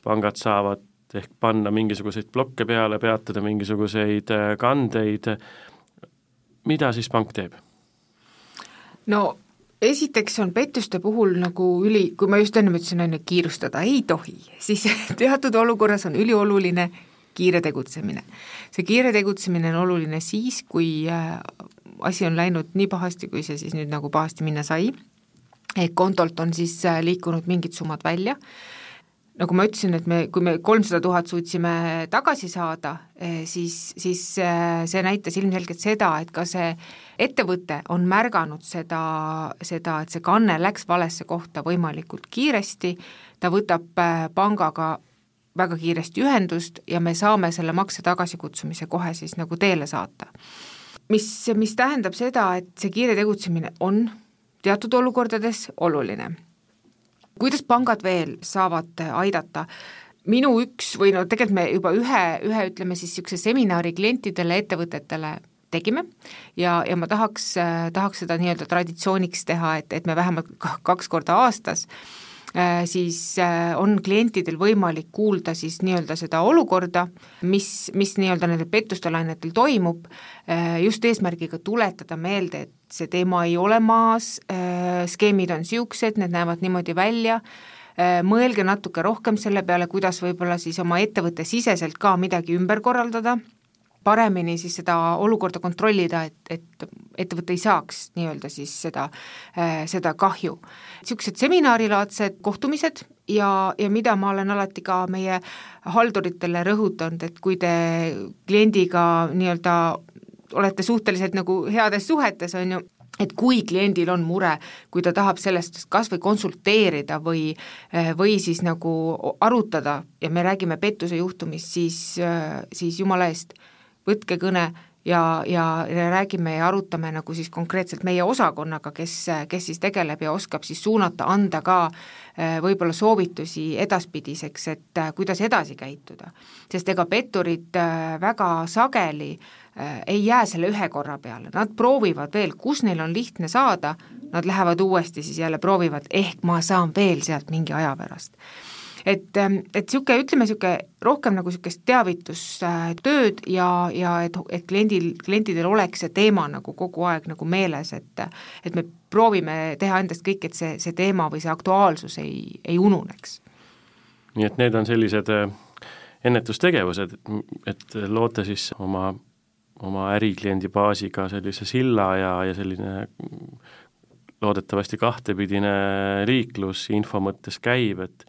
pangad saavad ehk panna mingisuguseid blokke peale, peatada mingisuguseid äh, kandeid, mida siis pank teeb? no esiteks on pettuste puhul nagu üli, kui ma just ennem ütlesin, on ju, kiirustada ei tohi, siis teatud olukorras on ülioluline kiire tegutsemine. see kiire tegutsemine on oluline siis, kui äh, asi on läinud nii pahasti, kui see siis nüüd nagu pahasti minna sai ehk kontolt on siis äh, liikunud mingid summad välja, nagu ma ütlesin, et me, kui me kolmsada tuhat suutsime tagasi saada, eh, siis, siis äh, see näitas ilmselgelt seda, et ka see ettevõte on märganud seda, seda, et see kanne läks valesse kohta võimalikult kiiresti, ta võtab äh, pangaga väga kiiresti ühendust ja me saame selle makse tagasikutsumise kohe siis nagu teele saata. mis, mis tähendab seda, et see kiire tegutsemine on teatud olukordades oluline. kuidas pangad veel saavad aidata? minu üks või no tegelikult me juba ühe, ühe ütleme siis niisuguse seminari klientidele, ettevõtetele tegime ja, ja ma tahaks, tahaks seda nii-öelda traditsiooniks teha, et, et me vähemalt kaks korda aastas äh, siis äh, on klientidel võimalik kuulda siis nii-öelda seda olukorda, mis, mis nii-öelda nendel pettustelainetel toimub, äh, just eesmärgiga tuletada meelde, et see teema ei ole maas, skeemid on niisugused, need näevad niimoodi välja, mõelge natuke rohkem selle peale, kuidas võib-olla siis oma ettevõtte siseselt ka midagi ümber korraldada paremini siis seda olukorda kontrollida, et, et ettevõte ei saaks nii-öelda siis seda, äh, seda kahju. niisugused seminarilaadsed kohtumised ja, ja mida ma olen alati ka meie halduritele rõhutanud, et kui te kliendiga nii-öelda olete suhteliselt nagu heades suhetes, on ju, et kui kliendil on mure, kui ta tahab sellest kas või konsulteerida või, äh, või siis nagu arutada ja me räägime pettuse juhtumist, siis, äh, siis jumala eest võtke kõne ja, ja räägime ja arutame nagu siis konkreetselt meie osakonnaga, kes, kes siis tegeleb ja oskab siis suunata, anda ka äh, võib-olla soovitusi edaspidiseks, et äh, kuidas edasi käituda. sest ega petturid äh, väga sageli ei jää selle ühe korra peale, nad proovivad veel, kus neil on lihtne saada, nad lähevad uuesti siis jälle proovivad, ehk ma saan veel sealt mingi aja pärast et, ähm, et niisugune, ütleme niisugune rohkem nagu niisugust teavitustööd ja, ja et, et kliendil, klientidel oleks see teema nagu kogu aeg nagu meeles, et et me proovime teha endast kõik, et see, see teema või see aktuaalsus ei, ei ununeks. nii et need on sellised äh, ennetustegevused, et loote siis oma, oma ärikliendi baasiga sellise silla ja, ja selline loodetavasti kahtepidine liiklus info mõttes käib, et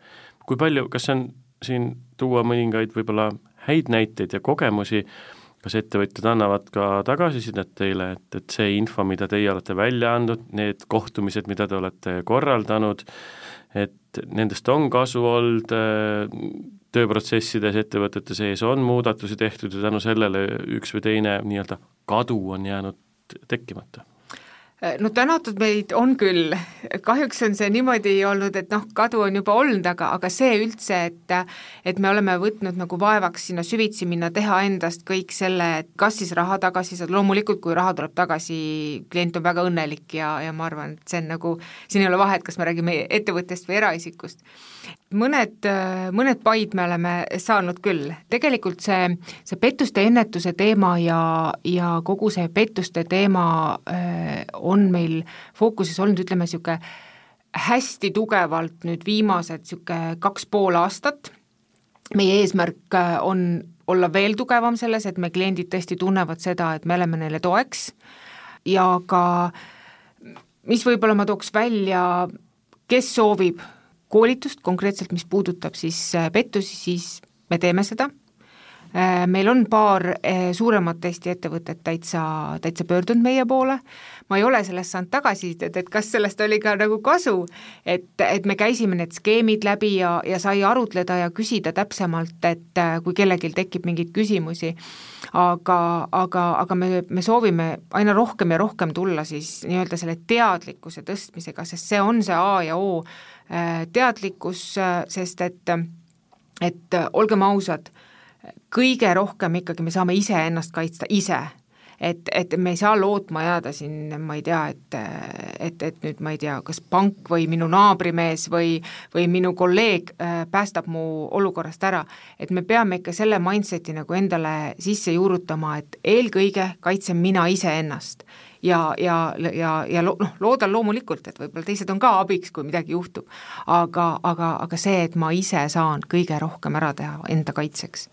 kui palju, kas on siin tuua mõningaid võib-olla häid näiteid ja kogemusi, kas ettevõtjad annavad ka tagasisidet teile, et, et see info, mida teie olete välja andnud, need kohtumised, mida te olete korraldanud, et nendest on kasu olnud, tööprotsessides ettevõtete sees on muudatusi tehtud ja tänu sellele üks või teine nii-öelda kadu on jäänud tekkimata? Äh, no tänatud meid on küll, kahjuks on see niimoodi olnud, et noh, kadu on juba olnud, aga, aga see üldse, et et me oleme võtnud nagu vaevaks sinna süvitsi minna, teha endast kõik selle, et kas siis raha tagasi saada, loomulikult kui raha tuleb tagasi, klient on väga õnnelik ja, ja ma arvan, et see on nagu, siin ei ole vahet, kas me räägime ettevõttest või eraisikust mõned, mõned paid me oleme saanud küll, tegelikult see, see pettuste ennetuse teema ja, ja kogu see pettuste teema äh, on meil fookuses olnud, ütleme niisugune hästi tugevalt nüüd viimased niisugune kaks pool aastat, meie eesmärk äh, on olla veel tugevam selles, et me kliendid tõesti tunnevad seda, et me oleme neile toeks. Ja ka mis võib-olla ma tooks välja, kes soovib koolitust konkreetselt, mis puudutab siis äh, pettusi, siis me teeme seda, äh, meil on paar äh, suuremat Eesti ettevõtet täitsa, täitsa pöördunud meie poole, ma ei ole sellest saanud tagasisidet, et kas sellest oli ka nagu kasu, et, et me käisime need skeemid läbi ja, ja sai arutleda ja küsida täpsemalt, et kui kellelgi tekib mingeid küsimusi, aga, aga, aga me, me soovime aina rohkem ja rohkem tulla siis nii-öelda selle teadlikkuse tõstmisega, sest see on see A ja O teadlikkus, äh, sest et, et äh, olgem ausad, kõige rohkem ikkagi me saame iseennast kaitsta ise et, et me ei saa lootma jääda siin, ma ei tea, et, et, et nüüd ma ei tea, kas pank või minu naabrimees või, või minu kolleeg päästab mu olukorrast ära. et me peame ikka selle mindset'i nagu endale sisse juurutama, et eelkõige kaitsen mina iseennast ja, ja, ja, ja lo-, noh, loodan loomulikult, et võib-olla teised on ka abiks, kui midagi juhtub. aga, aga, aga see, et ma ise saan kõige rohkem ära teha enda kaitseks.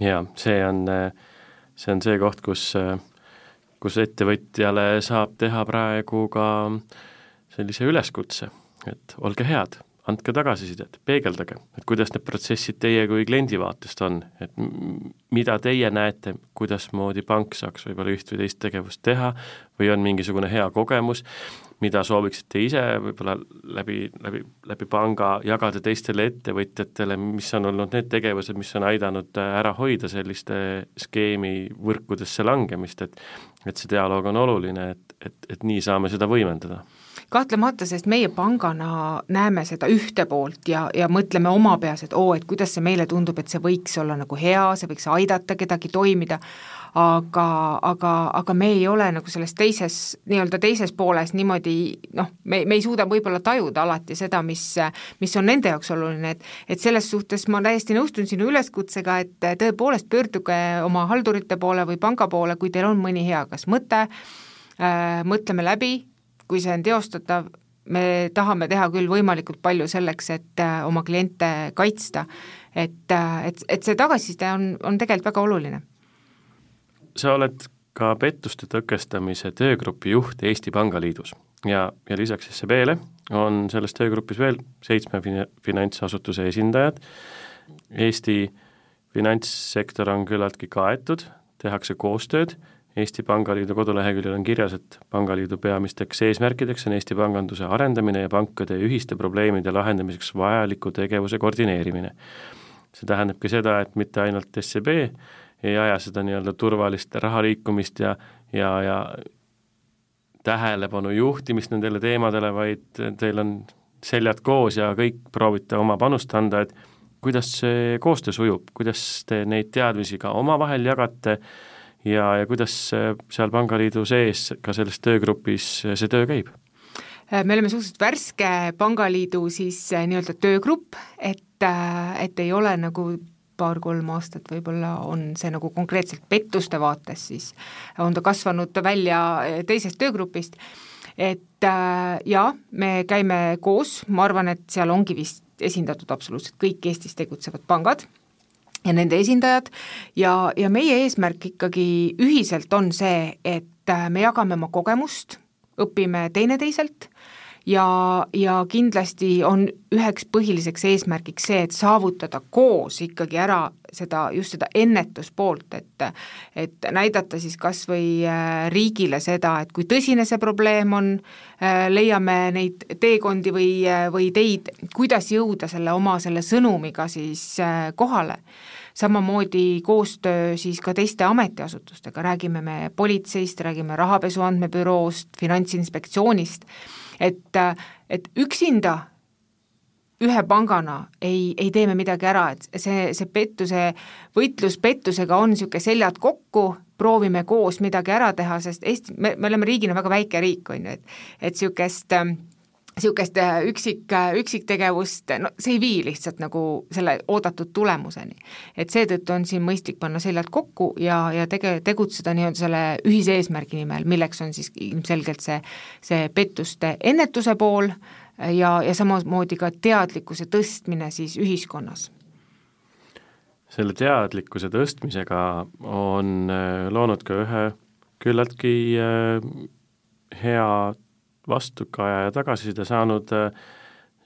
jaa, see on, see on see koht, kus, kus ettevõtjale saab teha praegu ka sellise üleskutse, et olge head andke tagasisidet, peegeldage, et kuidas need protsessid teie kui kliendi vaatest on, et mida teie näete, kuidasmoodi pank saaks võib-olla üht või teist tegevust teha või on mingisugune hea kogemus, mida sooviksite ise võib-olla läbi, läbi, läbi panga jagada teistele ettevõtjatele, mis on olnud need tegevused, mis on aidanud ära hoida selliste skeemi võrkudesse langemist, et et see dialoog on oluline, et, et, et nii saame seda võimendada kahtlemata, sest meie pangana näeme seda ühte poolt ja, ja mõtleme oma peas, et oo, et kuidas see meile tundub, et see võiks olla nagu hea, see võiks aidata kedagi toimida, aga, aga, aga me ei ole nagu selles teises, nii-öelda teises pooles niimoodi noh, me, me ei suuda võib-olla tajuda alati seda, mis, mis on nende jaoks oluline, et et selles suhtes ma täiesti nõustun sinu üleskutsega, et tõepoolest pöörduge oma haldurite poole või panga poole, kui teil on mõni hea kas mõte. Äh,, mõtleme läbi, kui see on teostatav, me tahame teha küll võimalikult palju selleks, et äh, oma kliente kaitsta, et, äh, et, et see tagasiside on, on tegelikult väga oluline. sa oled ka pettuste tõkestamise töögrupi juht Eesti Pangaliidus ja, ja lisaks SEB-le on selles töögrupis veel seitsme fin-, finantsasutuse esindajad, Eesti finantssektor on küllaltki kaetud, tehakse koostööd Eesti Pangaliidu koduleheküljel on kirjas, et pangaliidu peamisteks eesmärkideks on Eesti panganduse arendamine ja pankade ühiste probleemide lahendamiseks vajaliku tegevuse koordineerimine. see tähendabki seda, et mitte ainult SEB ei aja seda nii-öelda turvalist raha liikumist ja, ja, ja tähelepanu juhtimist nendele teemadele, vaid teil on seljad koos ja kõik proovite oma panust anda, et kuidas see koostöö sujub, kuidas te neid teadmisi ka omavahel jagate ja, ja kuidas seal Pangaliidu sees ka selles töögrupis see töö käib? me oleme suhteliselt värske Pangaliidu siis nii-öelda töögrupp, et, et ei ole nagu paar-kolm aastat võib-olla on see nagu konkreetselt pettuste vaates siis, on ta kasvanud välja teisest töögrupist, et äh, jaa, me käime koos, ma arvan, et seal ongi vist esindatud absoluutselt kõik Eestis tegutsevad pangad ja nende esindajad. Ja, ja meie eesmärk ikkagi ühiselt on see, et äh, me jagame oma kogemust, õpime teineteiselt ja, ja kindlasti on üheks põhiliseks eesmärgiks see, et saavutada koos ikkagi ära seda, just seda ennetuspoolt, et et näidata siis kas või äh, riigile seda, et kui tõsine see probleem on, äh, leiame neid teekondi või, äh, või teid, kuidas jõuda selle oma selle sõnumiga siis kohale. Samamoodi koostöö siis ka teiste ametiasutustega, räägime me politseist, räägime rahapesu andmebüroost, Finantsinspektsioonist, et, et üksinda ühe pangana ei, ei tee me midagi ära, et see, see pettuse, võitlus pettusega on niisugune seljad kokku, proovime koos midagi ära teha, sest Eesti, me, me oleme riigina väga väike riik, on ju, et et niisugust niisugust üksik, üksiktegevust, no see ei vii lihtsalt nagu selle oodatud tulemuseni. et seetõttu on siin mõistlik panna seljad kokku ja, ja tege-, tegutseda nii-öelda selle ühise eesmärgi nimel, milleks on siis ilmselgelt see, see pettuste ennetuse pool ja, ja samamoodi ka teadlikkuse tõstmine siis ühiskonnas selle teadlikkuse tõstmisega on äh, loonud ka ühe küllaltki äh, hea vastukaja ja tagasiside saanud äh,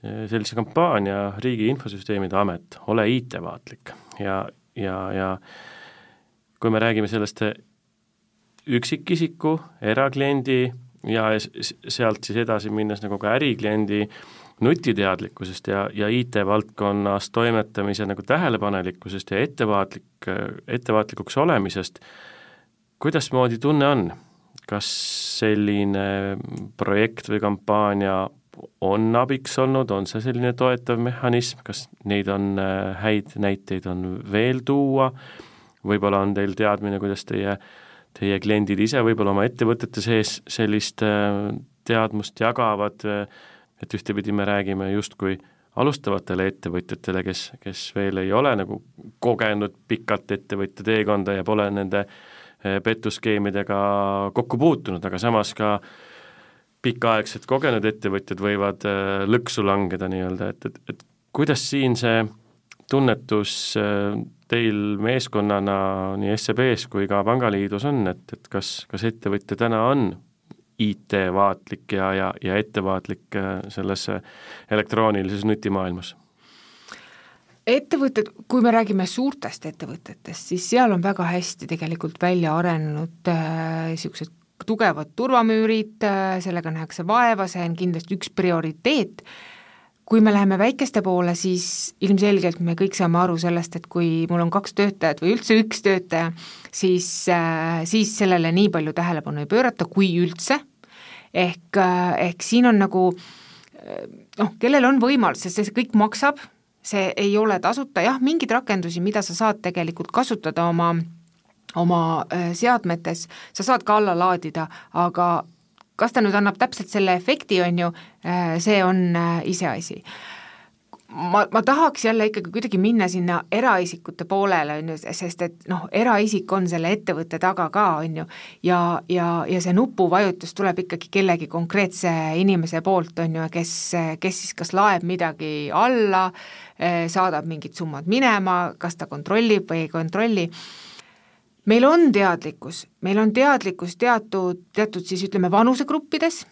sellise kampaania Riigi Infosüsteemide Amet, ole IT-vaatlik ja, ja, ja kui me räägime sellest üksikisiku, erakliendi ja sealt siis edasi minnes nagu ka ärikliendi nutiteadlikkusest ja, ja IT-valdkonnas toimetamise nagu tähelepanelikkusest ja ettevaatlik, ettevaatlikuks olemisest, kuidasmoodi tunne on? Kas selline projekt või kampaania on abiks olnud, on see selline toetav mehhanism, kas neid on, äh, häid näiteid on veel tuua, võib-olla on teil teadmine, kuidas teie, teie kliendid ise võib-olla oma ettevõtete sees sellist äh, teadmust jagavad, et ühtepidi me räägime justkui alustavatele ettevõtjatele, kes, kes veel ei ole nagu kogenud pikat ettevõtja teekonda ja pole nende äh, Eh, pettusskeemidega kokku puutunud, aga samas ka pikaaegsed kogenud ettevõtjad võivad eh, lõksu langeda nii-öelda, et, et, et kuidas siin see tunnetus eh, teil meeskonnana nii SEB-s kui ka Pangaliidus on, et, et kas, kas ettevõtja täna on IT-vaatlik ja, ja, ja ettevaatlik selles elektroonilises nutimaailmas? Ettevõtted, kui me räägime suurtest ettevõtetest, siis seal on väga hästi tegelikult välja arenenud niisugused äh, tugevad turvamüürid äh,, sellega nähakse vaeva, see on kindlasti üks prioriteet, kui me läheme väikeste poole, siis ilmselgelt me kõik saame aru sellest, et kui mul on kaks töötajat või üldse üks töötaja, siis äh,, siis sellele nii palju tähelepanu ei pöörata, kui üldse, ehk äh,, ehk siin on nagu äh, noh, kellel on võimalus, sest see kõik maksab, see ei ole tasuta, jah, mingeid rakendusi, mida sa saad tegelikult kasutada oma oma äh, seadmetes, sa saad ka alla laadida, aga kas ta nüüd annab täpselt selle efekti, on ju, äh, see on äh, iseasi. Ma, ma tahaks jälle ikkagi kuidagi minna sinna eraisikute poolele, on ju, sest et noh, eraisik on selle ettevõtte taga ka, on ju, ja, ja, ja see nupuvajutus tuleb ikkagi kellegi konkreetse inimese poolt, on ju, kes, kes siis kas laeb midagi alla, saadab mingid summad minema, kas ta kontrollib või ei kontrolli, meil on teadlikkus, meil on teadlikkus teatud, teatud siis ütleme, vanusegruppides,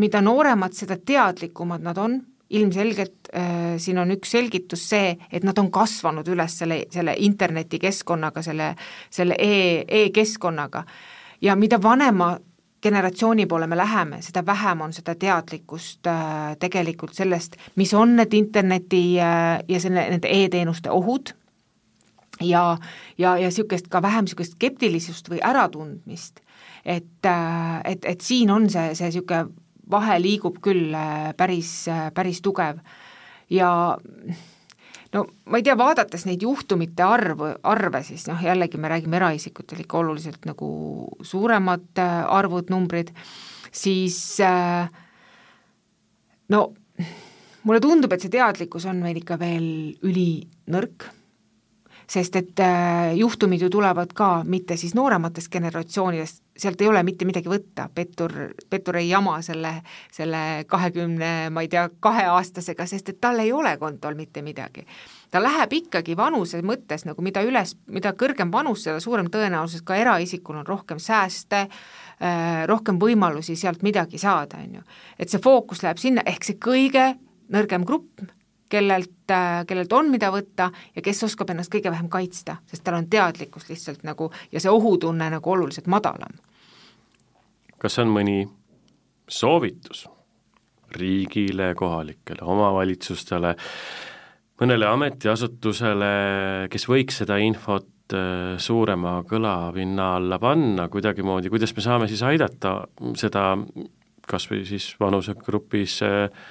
mida nooremad, seda teadlikumad nad on. Ilmselgelt äh, siin on üks selgitus see, et nad on kasvanud üles selle, selle internetikeskkonnaga, selle, selle e, e-keskkonnaga. Ja mida vanema generatsiooni poole me läheme, seda vähem on seda teadlikkust äh, tegelikult sellest, mis on need interneti äh, ja selle, nende e-teenuste ohud ja, ja, ja niisugust ka vähem niisugust skeptilisust või äratundmist. et, äh, et, et siin on see, see niisugune vahe liigub küll äh, päris, äh, päris tugev ja no ma ei tea, vaadates neid juhtumite arvu, arve, siis noh, jällegi me räägime eraisikutel ikka oluliselt nagu suuremad arvud, numbrid, siis no mulle tundub, et see teadlikkus on meil ikka veel ülinõrk sest et äh, juhtumid ju tulevad ka mitte siis noorematest generatsioonidest, sealt ei ole mitte midagi võtta, pettur, pettur ei jama selle, selle kahekümne, ma ei tea, kaheaastasega, sest et tal ei ole kontol mitte midagi. ta läheb ikkagi vanuse mõttes nagu mida üles, mida kõrgem vanus, seda suurem tõenäosus ka eraisikul on rohkem sääste, äh, rohkem võimalusi sealt midagi saada, on ju. et see fookus läheb sinna, ehk see kõige nõrgem grupp, kellelt, äh, kellelt on, mida võtta ja kes oskab ennast kõige vähem kaitsta, sest tal on teadlikkus lihtsalt nagu ja see ohutunne nagu oluliselt madalam. kas on mõni soovitus riigile, kohalikele omavalitsustele, mõnele ametiasutusele, kes võiks seda infot äh, suurema kõlapinna alla panna kuidagimoodi, kuidas me saame siis aidata seda kas või siis vanusegrupis äh,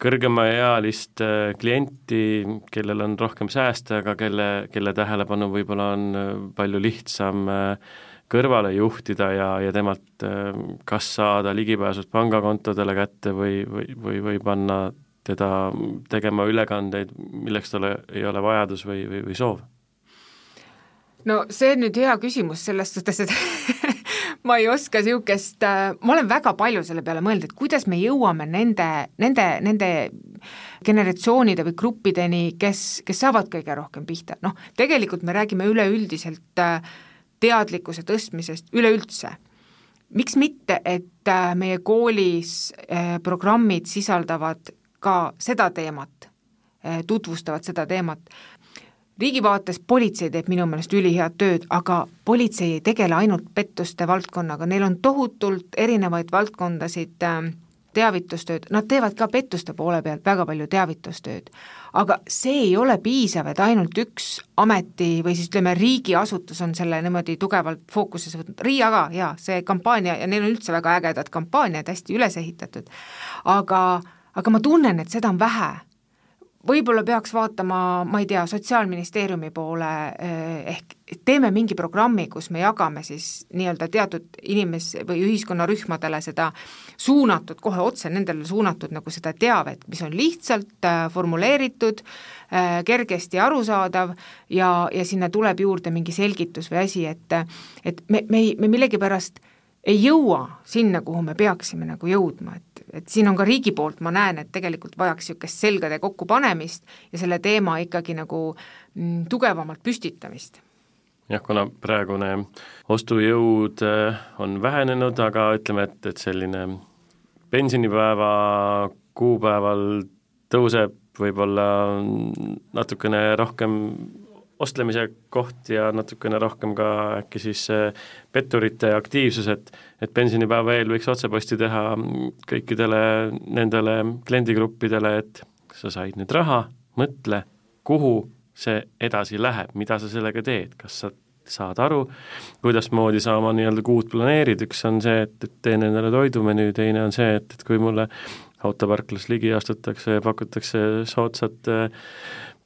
kõrgemaealist äh, klienti, kellel on rohkem sääste, aga kelle, kelle tähelepanu võib-olla on äh, palju lihtsam äh, kõrvale juhtida ja, ja temalt kas saada ligipääsud pangakontodele kätte või, või, või, või panna teda tegema ülekandeid, milleks tal ei ole vajadus või, või, või soov? No see on nüüd hea küsimus selles suhtes, et ma ei oska niisugust, äh, ma olen väga palju selle peale mõelnud, et kuidas me jõuame nende, nende, nende generatsioonide või gruppideni, kes, kes saavad kõige rohkem pihta, noh, tegelikult me räägime üleüldiselt äh, teadlikkuse tõstmisest üleüldse. miks mitte, et äh, meie koolis programmid sisaldavad ka seda teemat, tutvustavad seda teemat, riigi vaates politsei teeb minu meelest ülihead tööd, aga politsei ei tegele ainult pettuste valdkonnaga, neil on tohutult erinevaid valdkondasid äh, teavitustööd, nad teevad ka pettuste poole pealt väga palju teavitustööd. aga see ei ole piisav, et ainult üks ameti või siis ütleme, riigiasutus on selle niimoodi tugevalt fookusesse võtnud, RIA ka, jaa, see kampaania ja neil on üldse väga ägedad kampaaniad, hästi üles ehitatud, aga, aga ma tunnen, et seda on vähe võib-olla peaks vaatama, ma ei tea, Sotsiaalministeeriumi poole eh, ehk teeme mingi programmi, kus me jagame siis nii-öelda teatud inimes- või ühiskonnarühmadele seda suunatud, kohe otse nendele suunatud nagu seda teavet, mis on lihtsalt äh, formuleeritud äh,, kergesti arusaadav ja, ja sinna tuleb juurde mingi selgitus või asi, et et me, me ei, me millegipärast ei jõua sinna, kuhu me peaksime nagu jõudma, et, et siin on ka riigi poolt, ma näen, et tegelikult vajaks niisugust selgade kokkupanemist ja selle teema ikkagi nagu mm, tugevamalt püstitamist. jah, kuna praegune ostujõud äh, on vähenenud, aga ütleme, et, et selline pensionipäeva kuupäeval tõuseb võib-olla natukene rohkem ostlemise koht ja natukene rohkem ka äkki siis petturite aktiivsus, et et pensionipäeva eel võiks otseposti teha kõikidele nendele kliendigruppidele, et sa said nüüd raha, mõtle, kuhu see edasi läheb, mida sa sellega teed, kas sa saad aru, kuidasmoodi sa oma nii-öelda kuud planeerid, üks on see, et, et teen endale toidumenüü, teine on see, et, et kui mulle autoparklas ligi astutakse ja pakutakse soodsat äh,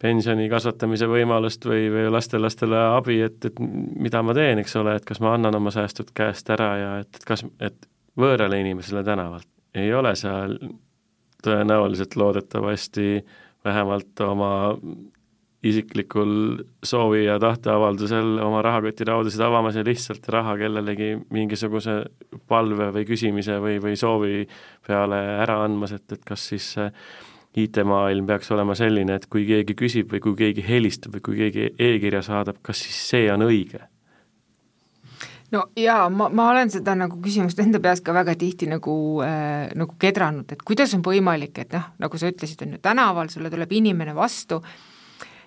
pensioni kasvatamise võimalust või, või lastelastele abi, et, et mida ma teen, eks ole, et kas ma annan oma säästud käest ära ja et, et kas, et võõrale inimesele tänavalt. Ei ole seal tõenäoliselt loodetavasti vähemalt oma isiklikul soovi ja tahteavaldusel oma rahakotiraudasid avamas ja lihtsalt raha kellelegi mingisuguse palve või küsimise või, või soovi peale ära andmas, et, et kas siis äh, IT-maailm peaks olema selline, et kui keegi küsib või kui keegi helistab või kui keegi e-kirja saadab, kas siis see on õige? no jaa, ma, ma olen seda nagu küsimust enda peas ka väga tihti nagu äh,, nagu kedranud, et kuidas on võimalik, et noh, nagu sa ütlesid, on ju tänaval, sulle tuleb inimene vastu,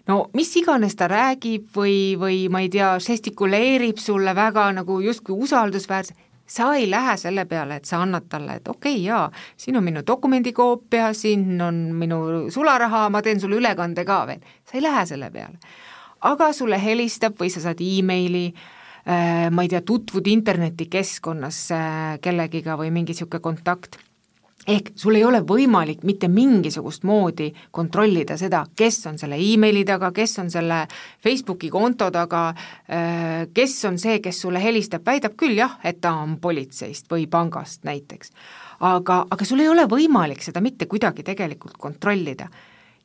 no mis iganes ta räägib või, või ma ei tea, žestikuleerib sulle väga nagu justkui usaldusväärse, sa ei lähe selle peale, et sa annad talle, et okei okay,, jaa, siin on minu dokumendikoopia, siin on minu sularaha, ma teen sulle ülekande ka veel, sa ei lähe selle peale. aga sulle helistab või sa saad emaili äh,, ma ei tea, tutvud internetikeskkonnas äh, kellegiga või mingi niisugune kontakt ehk sul ei ole võimalik mitte mingisugust moodi kontrollida seda, kes on selle emaili taga, kes on selle Facebooki konto taga, äh, kes on see, kes sulle helistab, väidab küll jah, et ta on politseist või pangast näiteks. aga, aga sul ei ole võimalik seda mitte kuidagi tegelikult kontrollida.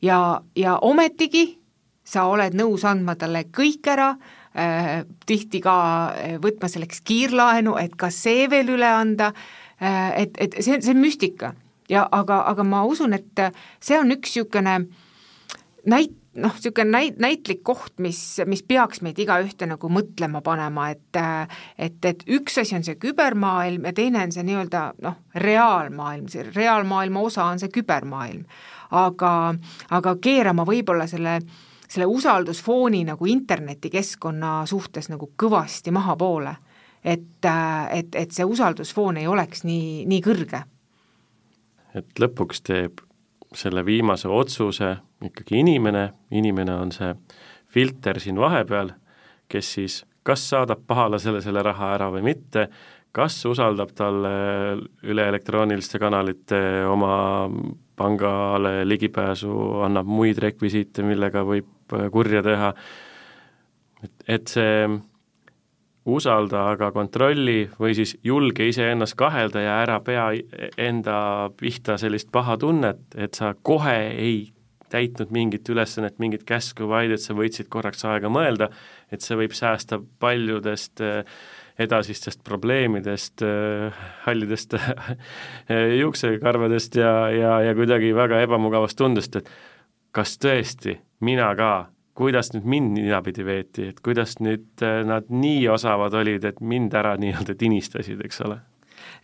ja, ja ometigi sa oled nõus andma talle kõik ära äh,, tihti ka äh, võtma selleks kiirlaenu, et ka see veel üle anda et, et see, see on müstika. Ja aga, aga ma usun, et see on üks niisugune näit-, noh, niisugune näit-, näitlik koht, mis, mis peaks meid igaühte nagu mõtlema panema, et et, et üks asi on see kübermaailm ja teine on see nii-öelda noh, reaalmaailm, see reaalmaailma osa on see kübermaailm. aga, aga keerama võib-olla selle selle usaldusfooni nagu internetikeskkonna suhtes nagu kõvasti mahapoole et, et, et see usaldusfoon ei oleks nii, nii kõrge. et lõpuks teeb selle viimase otsuse ikkagi inimene, inimene on see filter siin vahepeal, kes siis kas saadab pahalasele selle raha ära või mitte, kas usaldab talle üle elektrooniliste kanalite oma pangale ligipääsu, annab muid rekvisiite, millega võib kurja teha, et, et see usalda, aga kontrolli või siis julge iseennast kahelda ja ära pea enda pihta sellist paha tunnet, et sa kohe ei täitnud mingit ülesannet, mingit käsku, vaid et sa võtsid korraks aega mõelda, et see võib säästa paljudest eh, edasistest probleemidest, eh, hallidest juuksekarvadest ja, ja, ja kuidagi väga ebamugavast tundest, et kas tõesti mina ka kuidas nüüd mind ninapidi veeti, et kuidas nüüd äh, nad nii osavad olid, et mind ära nii-öelda tinistasid, eks ole?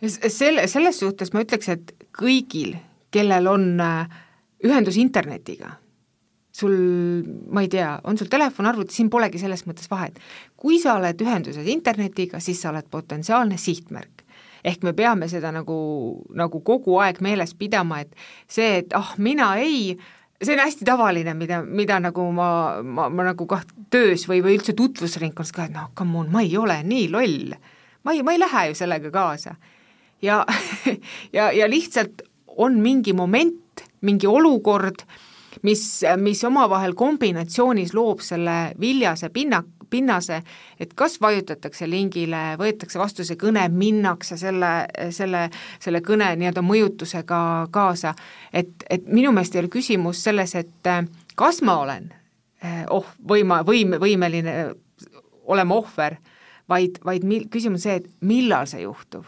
selle, selles suhtes ma ütleks, et kõigil, kellel on äh, ühendus internetiga, sul, ma ei tea, on sul telefon, arvuti, siin polegi selles mõttes vahet. kui sa oled ühenduses internetiga, siis sa oled potentsiaalne sihtmärk ehk me peame seda nagu, nagu kogu aeg meeles pidama, et see, et ah oh,, mina ei äh, see on hästi tavaline, mida, mida nagu ma, ma, ma nagu kah töös või, või üldse tutvusringkonnas ka, et noh, come on, ma ei ole nii loll. ma ei, ma ei lähe ju sellega kaasa. ja ja, ja lihtsalt on mingi moment, mingi olukord, mis, mis omavahel kombinatsioonis loob selle viljase pinna, pinnase, et kas vajutatakse lingile, võetakse vastu see kõne, minnakse selle, selle, selle kõne nii-öelda mõjutusega kaasa, et, et minu meelest ei ole küsimus selles, et kas ma olen oh, võima, võim-, võimeline olema ohver, vaid, vaid mil-, küsimus see, et millal see juhtub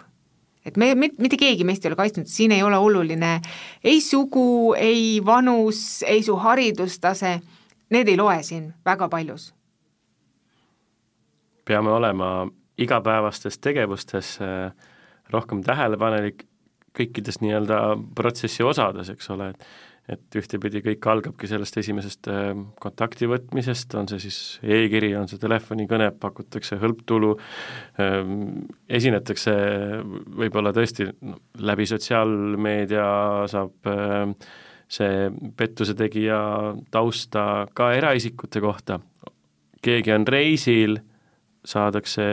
et me, mitte keegi meist ei ole kaitsnud, siin ei ole oluline ei sugu, ei vanus, ei su haridustase, need ei loe siin väga paljus. Peame olema igapäevastes tegevustes äh, rohkem tähelepanelik kõikides nii-öelda protsessi osades, eks ole, et et ühtepidi kõik algabki sellest esimesest äh, kontakti võtmisest, on see siis e-kiri, on see telefonikõne, pakutakse hõlptulu, ähm, esinetakse võib-olla tõesti läbi sotsiaalmeedia saab äh, see pettuse tegija tausta ka eraisikute kohta, keegi on reisil saadakse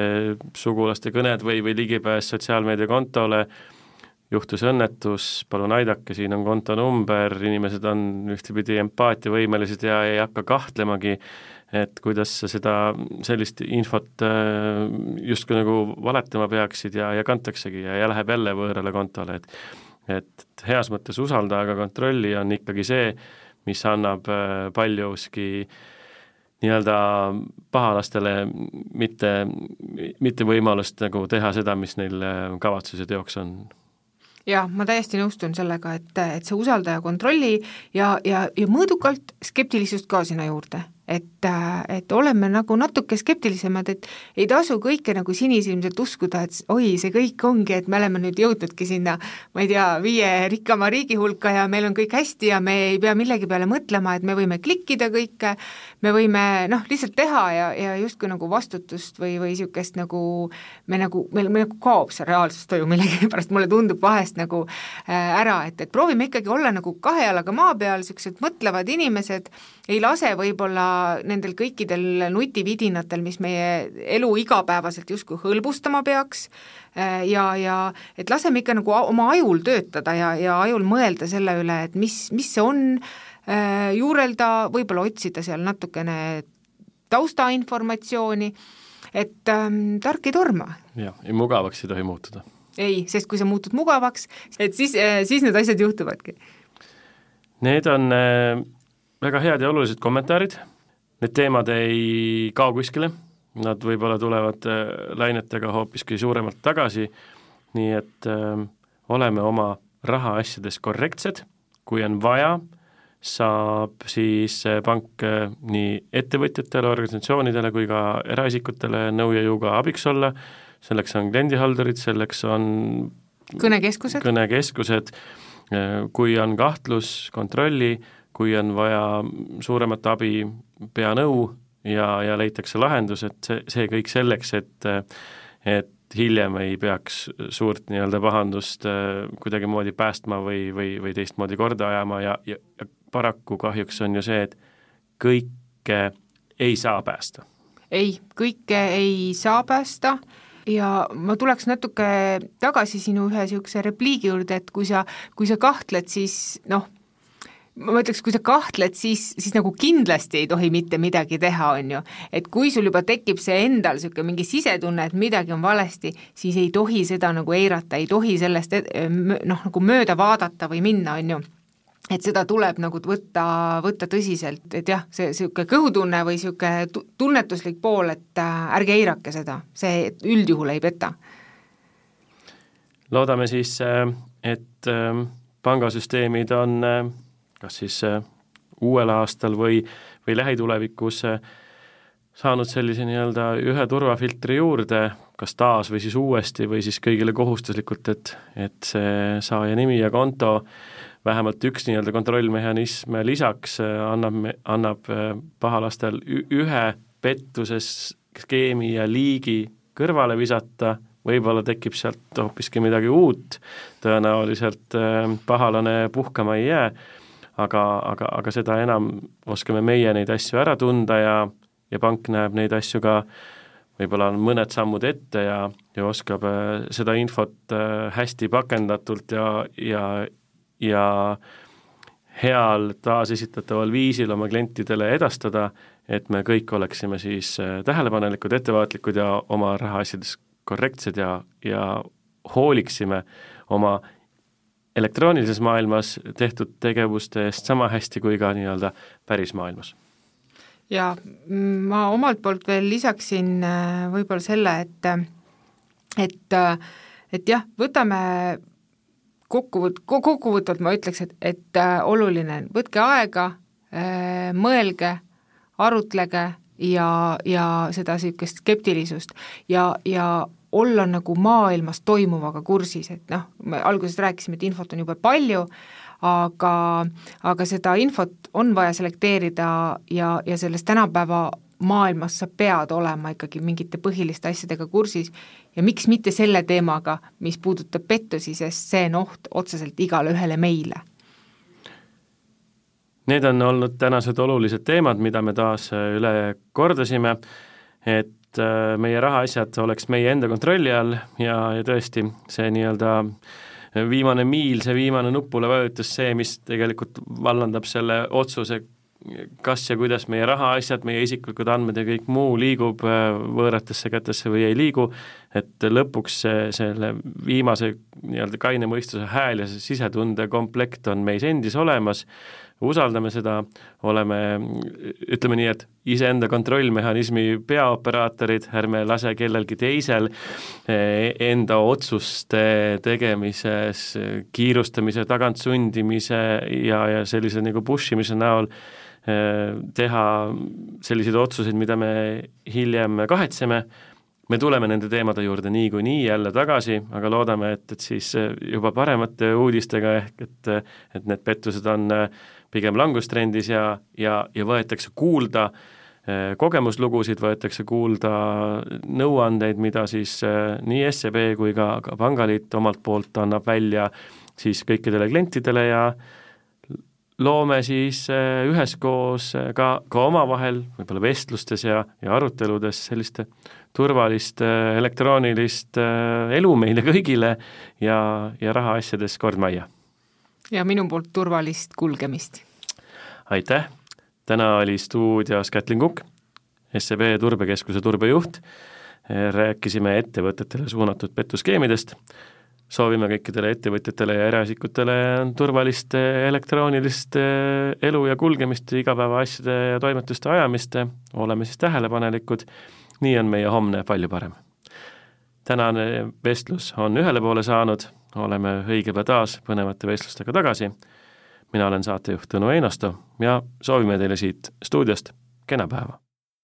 sugulaste kõned või, või ligipääs sotsiaalmeediakontole, juhtus õnnetus, palun aidake, siin on kontonumber, inimesed on ühtepidi empaatiavõimelised ja ei hakka kahtlemagi, et kuidas sa seda, sellist infot äh, justkui nagu valetama peaksid ja, ja kantaksegi ja, ja läheb jälle võõrale kontole, et et heas mõttes usalda, aga kontrolli on ikkagi see, mis annab äh, paljuski nii-öelda pahalastele mitte, mitte võimalust nagu teha seda, mis neil äh, kavatsus ja teoks on jah, ma täiesti nõustun sellega, et, et see usaldaja kontrolli ja, ja, ja mõõdukalt skeptilisust ka sinna juurde et, et oleme nagu natuke skeptilisemad, et ei tasu kõike nagu sinisilmselt uskuda, et oi, see kõik ongi, et me oleme nüüd jõudnudki sinna, ma ei tea, viie rikkama riigi hulka ja meil on kõik hästi ja me ei pea millegi peale mõtlema, et me võime klikkida kõike, me võime noh, lihtsalt teha ja, ja justkui nagu vastutust või, või niisugust nagu me nagu, meil, meil nagu kaob see reaalsustoju millegipärast, mulle tundub vahest nagu äh, ära, et, et proovime ikkagi olla nagu kahe jalaga maa peal, niisugused mõtlevad inimesed, ei lase võib-olla nendel kõikidel nutividinatel, mis meie elu igapäevaselt justkui hõlbustama peaks, ja, ja et laseme ikka nagu oma ajul töötada ja, ja ajul mõelda selle üle, et mis, mis see on, juurelda, võib-olla otsida seal natukene taustainformatsiooni, et ähm, tark ei torma. jah, ja mugavaks ei tohi muutuda. ei, sest kui sa muutud mugavaks, et siis, äh, siis need asjad juhtuvadki. Need on äh, väga head ja olulised kommentaarid, need teemad ei kao kuskile, nad võib-olla tulevad äh, lainetega hoopiski suuremalt tagasi, nii et äh, oleme oma rahaasjades korrektsed, kui on vaja saab siis pank äh, nii ettevõtjatele, organisatsioonidele kui ka eraisikutele nõu ja jõuga abiks olla, selleks on kliendihaldurid, selleks on kõnekeskused, kõnekeskused, kui on kahtlus, kontrolli, kui on vaja suuremat abi, pea nõu ja, ja leitakse lahendus, et see, see kõik selleks, et et hiljem ei peaks suurt nii-öelda pahandust äh, kuidagimoodi päästma või, või, või teistmoodi korda ajama ja, ja, ja paraku kahjuks on ju see, et kõike ei saa päästa. ei, kõike ei saa päästa ja ma tuleks natuke tagasi sinu ühe niisuguse repliigi juurde, et kui sa, kui sa kahtled, siis noh, ma ütleks, kui sa kahtled, siis, siis nagu kindlasti ei tohi mitte midagi teha, on ju. et kui sul juba tekib see endal niisugune mingi sisetunne, et midagi on valesti, siis ei tohi seda nagu eirata, ei tohi sellest noh, nagu mööda vaadata või minna, on ju et seda tuleb nagu võtta, võtta tõsiselt, et jah, see niisugune kõhutunne või niisugune tunnetuslik pool, et äh, ärge eirake seda, see üldjuhul ei peta. loodame siis, äh, et äh, pangasüsteemid on kas siis uuel aastal või, või lähitulevikus saanud sellise nii-öelda ühe turvafiltri juurde, kas taas või siis uuesti või siis kõigile kohustuslikult, et, et see saaja nimi ja konto äh, vähemalt üks nii-öelda kontrollmehhanism lisaks äh, annab, annab äh, pahalastel ühe pettuse skeemi ja liigi kõrvale visata, võib-olla tekib sealt hoopiski midagi uut, tõenäoliselt äh, pahalane puhkama ei jää, aga, aga, aga seda enam oskame meie neid asju ära tunda ja, ja pank näeb neid asju ka võib-olla on mõned sammud ette ja, ja oskab seda infot hästi pakendatult ja, ja, ja heal taasesitataval viisil oma klientidele edastada, et me kõik oleksime siis äh, tähelepanelikud, ettevaatlikud ja oma rahaasjades korrektsed ja, ja hooliksime oma elektroonilises maailmas tehtud tegevuste eest sama hästi kui ka nii-öelda päris maailmas. ja ma omalt poolt veel lisaksin äh, võib-olla selle, et et, et jah, võtame kokkuvõt-, kokkuvõtvalt ma ütleks, et, et äh, oluline on, võtke aega äh,, mõelge, arutlege ja, ja seda niisugust skeptilisust ja, ja olla nagu maailmas toimuvaga kursis, et noh, me alguses rääkisime, et infot on jube palju, aga, aga seda infot on vaja selekteerida ja, ja selles tänapäeva maailmas sa pead olema ikkagi mingite põhiliste asjadega kursis ja miks mitte selle teemaga, mis puudutab pettusi, sest see on oht otseselt igale ühele meile. Need on olnud tänased olulised teemad, mida me taas üle kordasime, et äh, meie rahaasjad oleks meie enda kontrolli all ja, ja tõesti, see nii-öelda viimane miil, see viimane nupule vajutus, see, mis tegelikult vallandab selle otsuse, kas ja kuidas meie rahaasjad, meie isiklikud andmed ja kõik muu liigub äh, võõratesse kätesse või ei liigu, et lõpuks see, selle viimase nii-öelda kaine mõistuse hääl ja see sisetunde komplekt on meis endis olemas, usaldame seda, oleme, ütleme nii, et iseenda kontrollmehhanismi peaoperaatorid, ärme lase kellelgi teisel äh, enda otsuste tegemises kiirustamise, tagantsundimise ja, ja sellise nagu push imise näol Äh, teha selliseid otsuseid, mida me hiljem kahetseme, me tuleme nende teemade juurde niikuinii jälle tagasi, aga loodame, et, et siis äh, juba paremate uudistega, ehk et, et need pettused on äh, pigem langustrendis ja, ja, ja võetakse kuulda kogemuslugusid, võetakse kuulda nõuandeid, mida siis nii SEB kui ka, ka Pangaliit omalt poolt annab välja siis kõikidele klientidele ja loome siis äh, üheskoos äh, ka, ka omavahel võib-olla vestlustes ja, ja aruteludes sellist turvalist elektroonilist elu meile kõigile ja, ja rahaasjades kord majja. ja minu poolt turvalist kulgemist. aitäh, täna oli stuudios Kätlin Kukk, SEB turbekeskuse turbejuht, rääkisime ettevõtetele suunatud petuskeemidest. Soovime kõikidele ettevõtjatele ja eraisikutele turvalist elektroonilist eh, elu ja kulgemist, igapäevaasjade ja toimetuste ajamist, oleme siis tähelepanelikud, nii on meie homne palju parem. tänane vestlus on ühele poole saanud, oleme õige pea taas põnevate vestlustega tagasi, mina olen saatejuht Tõnu Einasto ja soovime teile siit stuudiost kena päeva!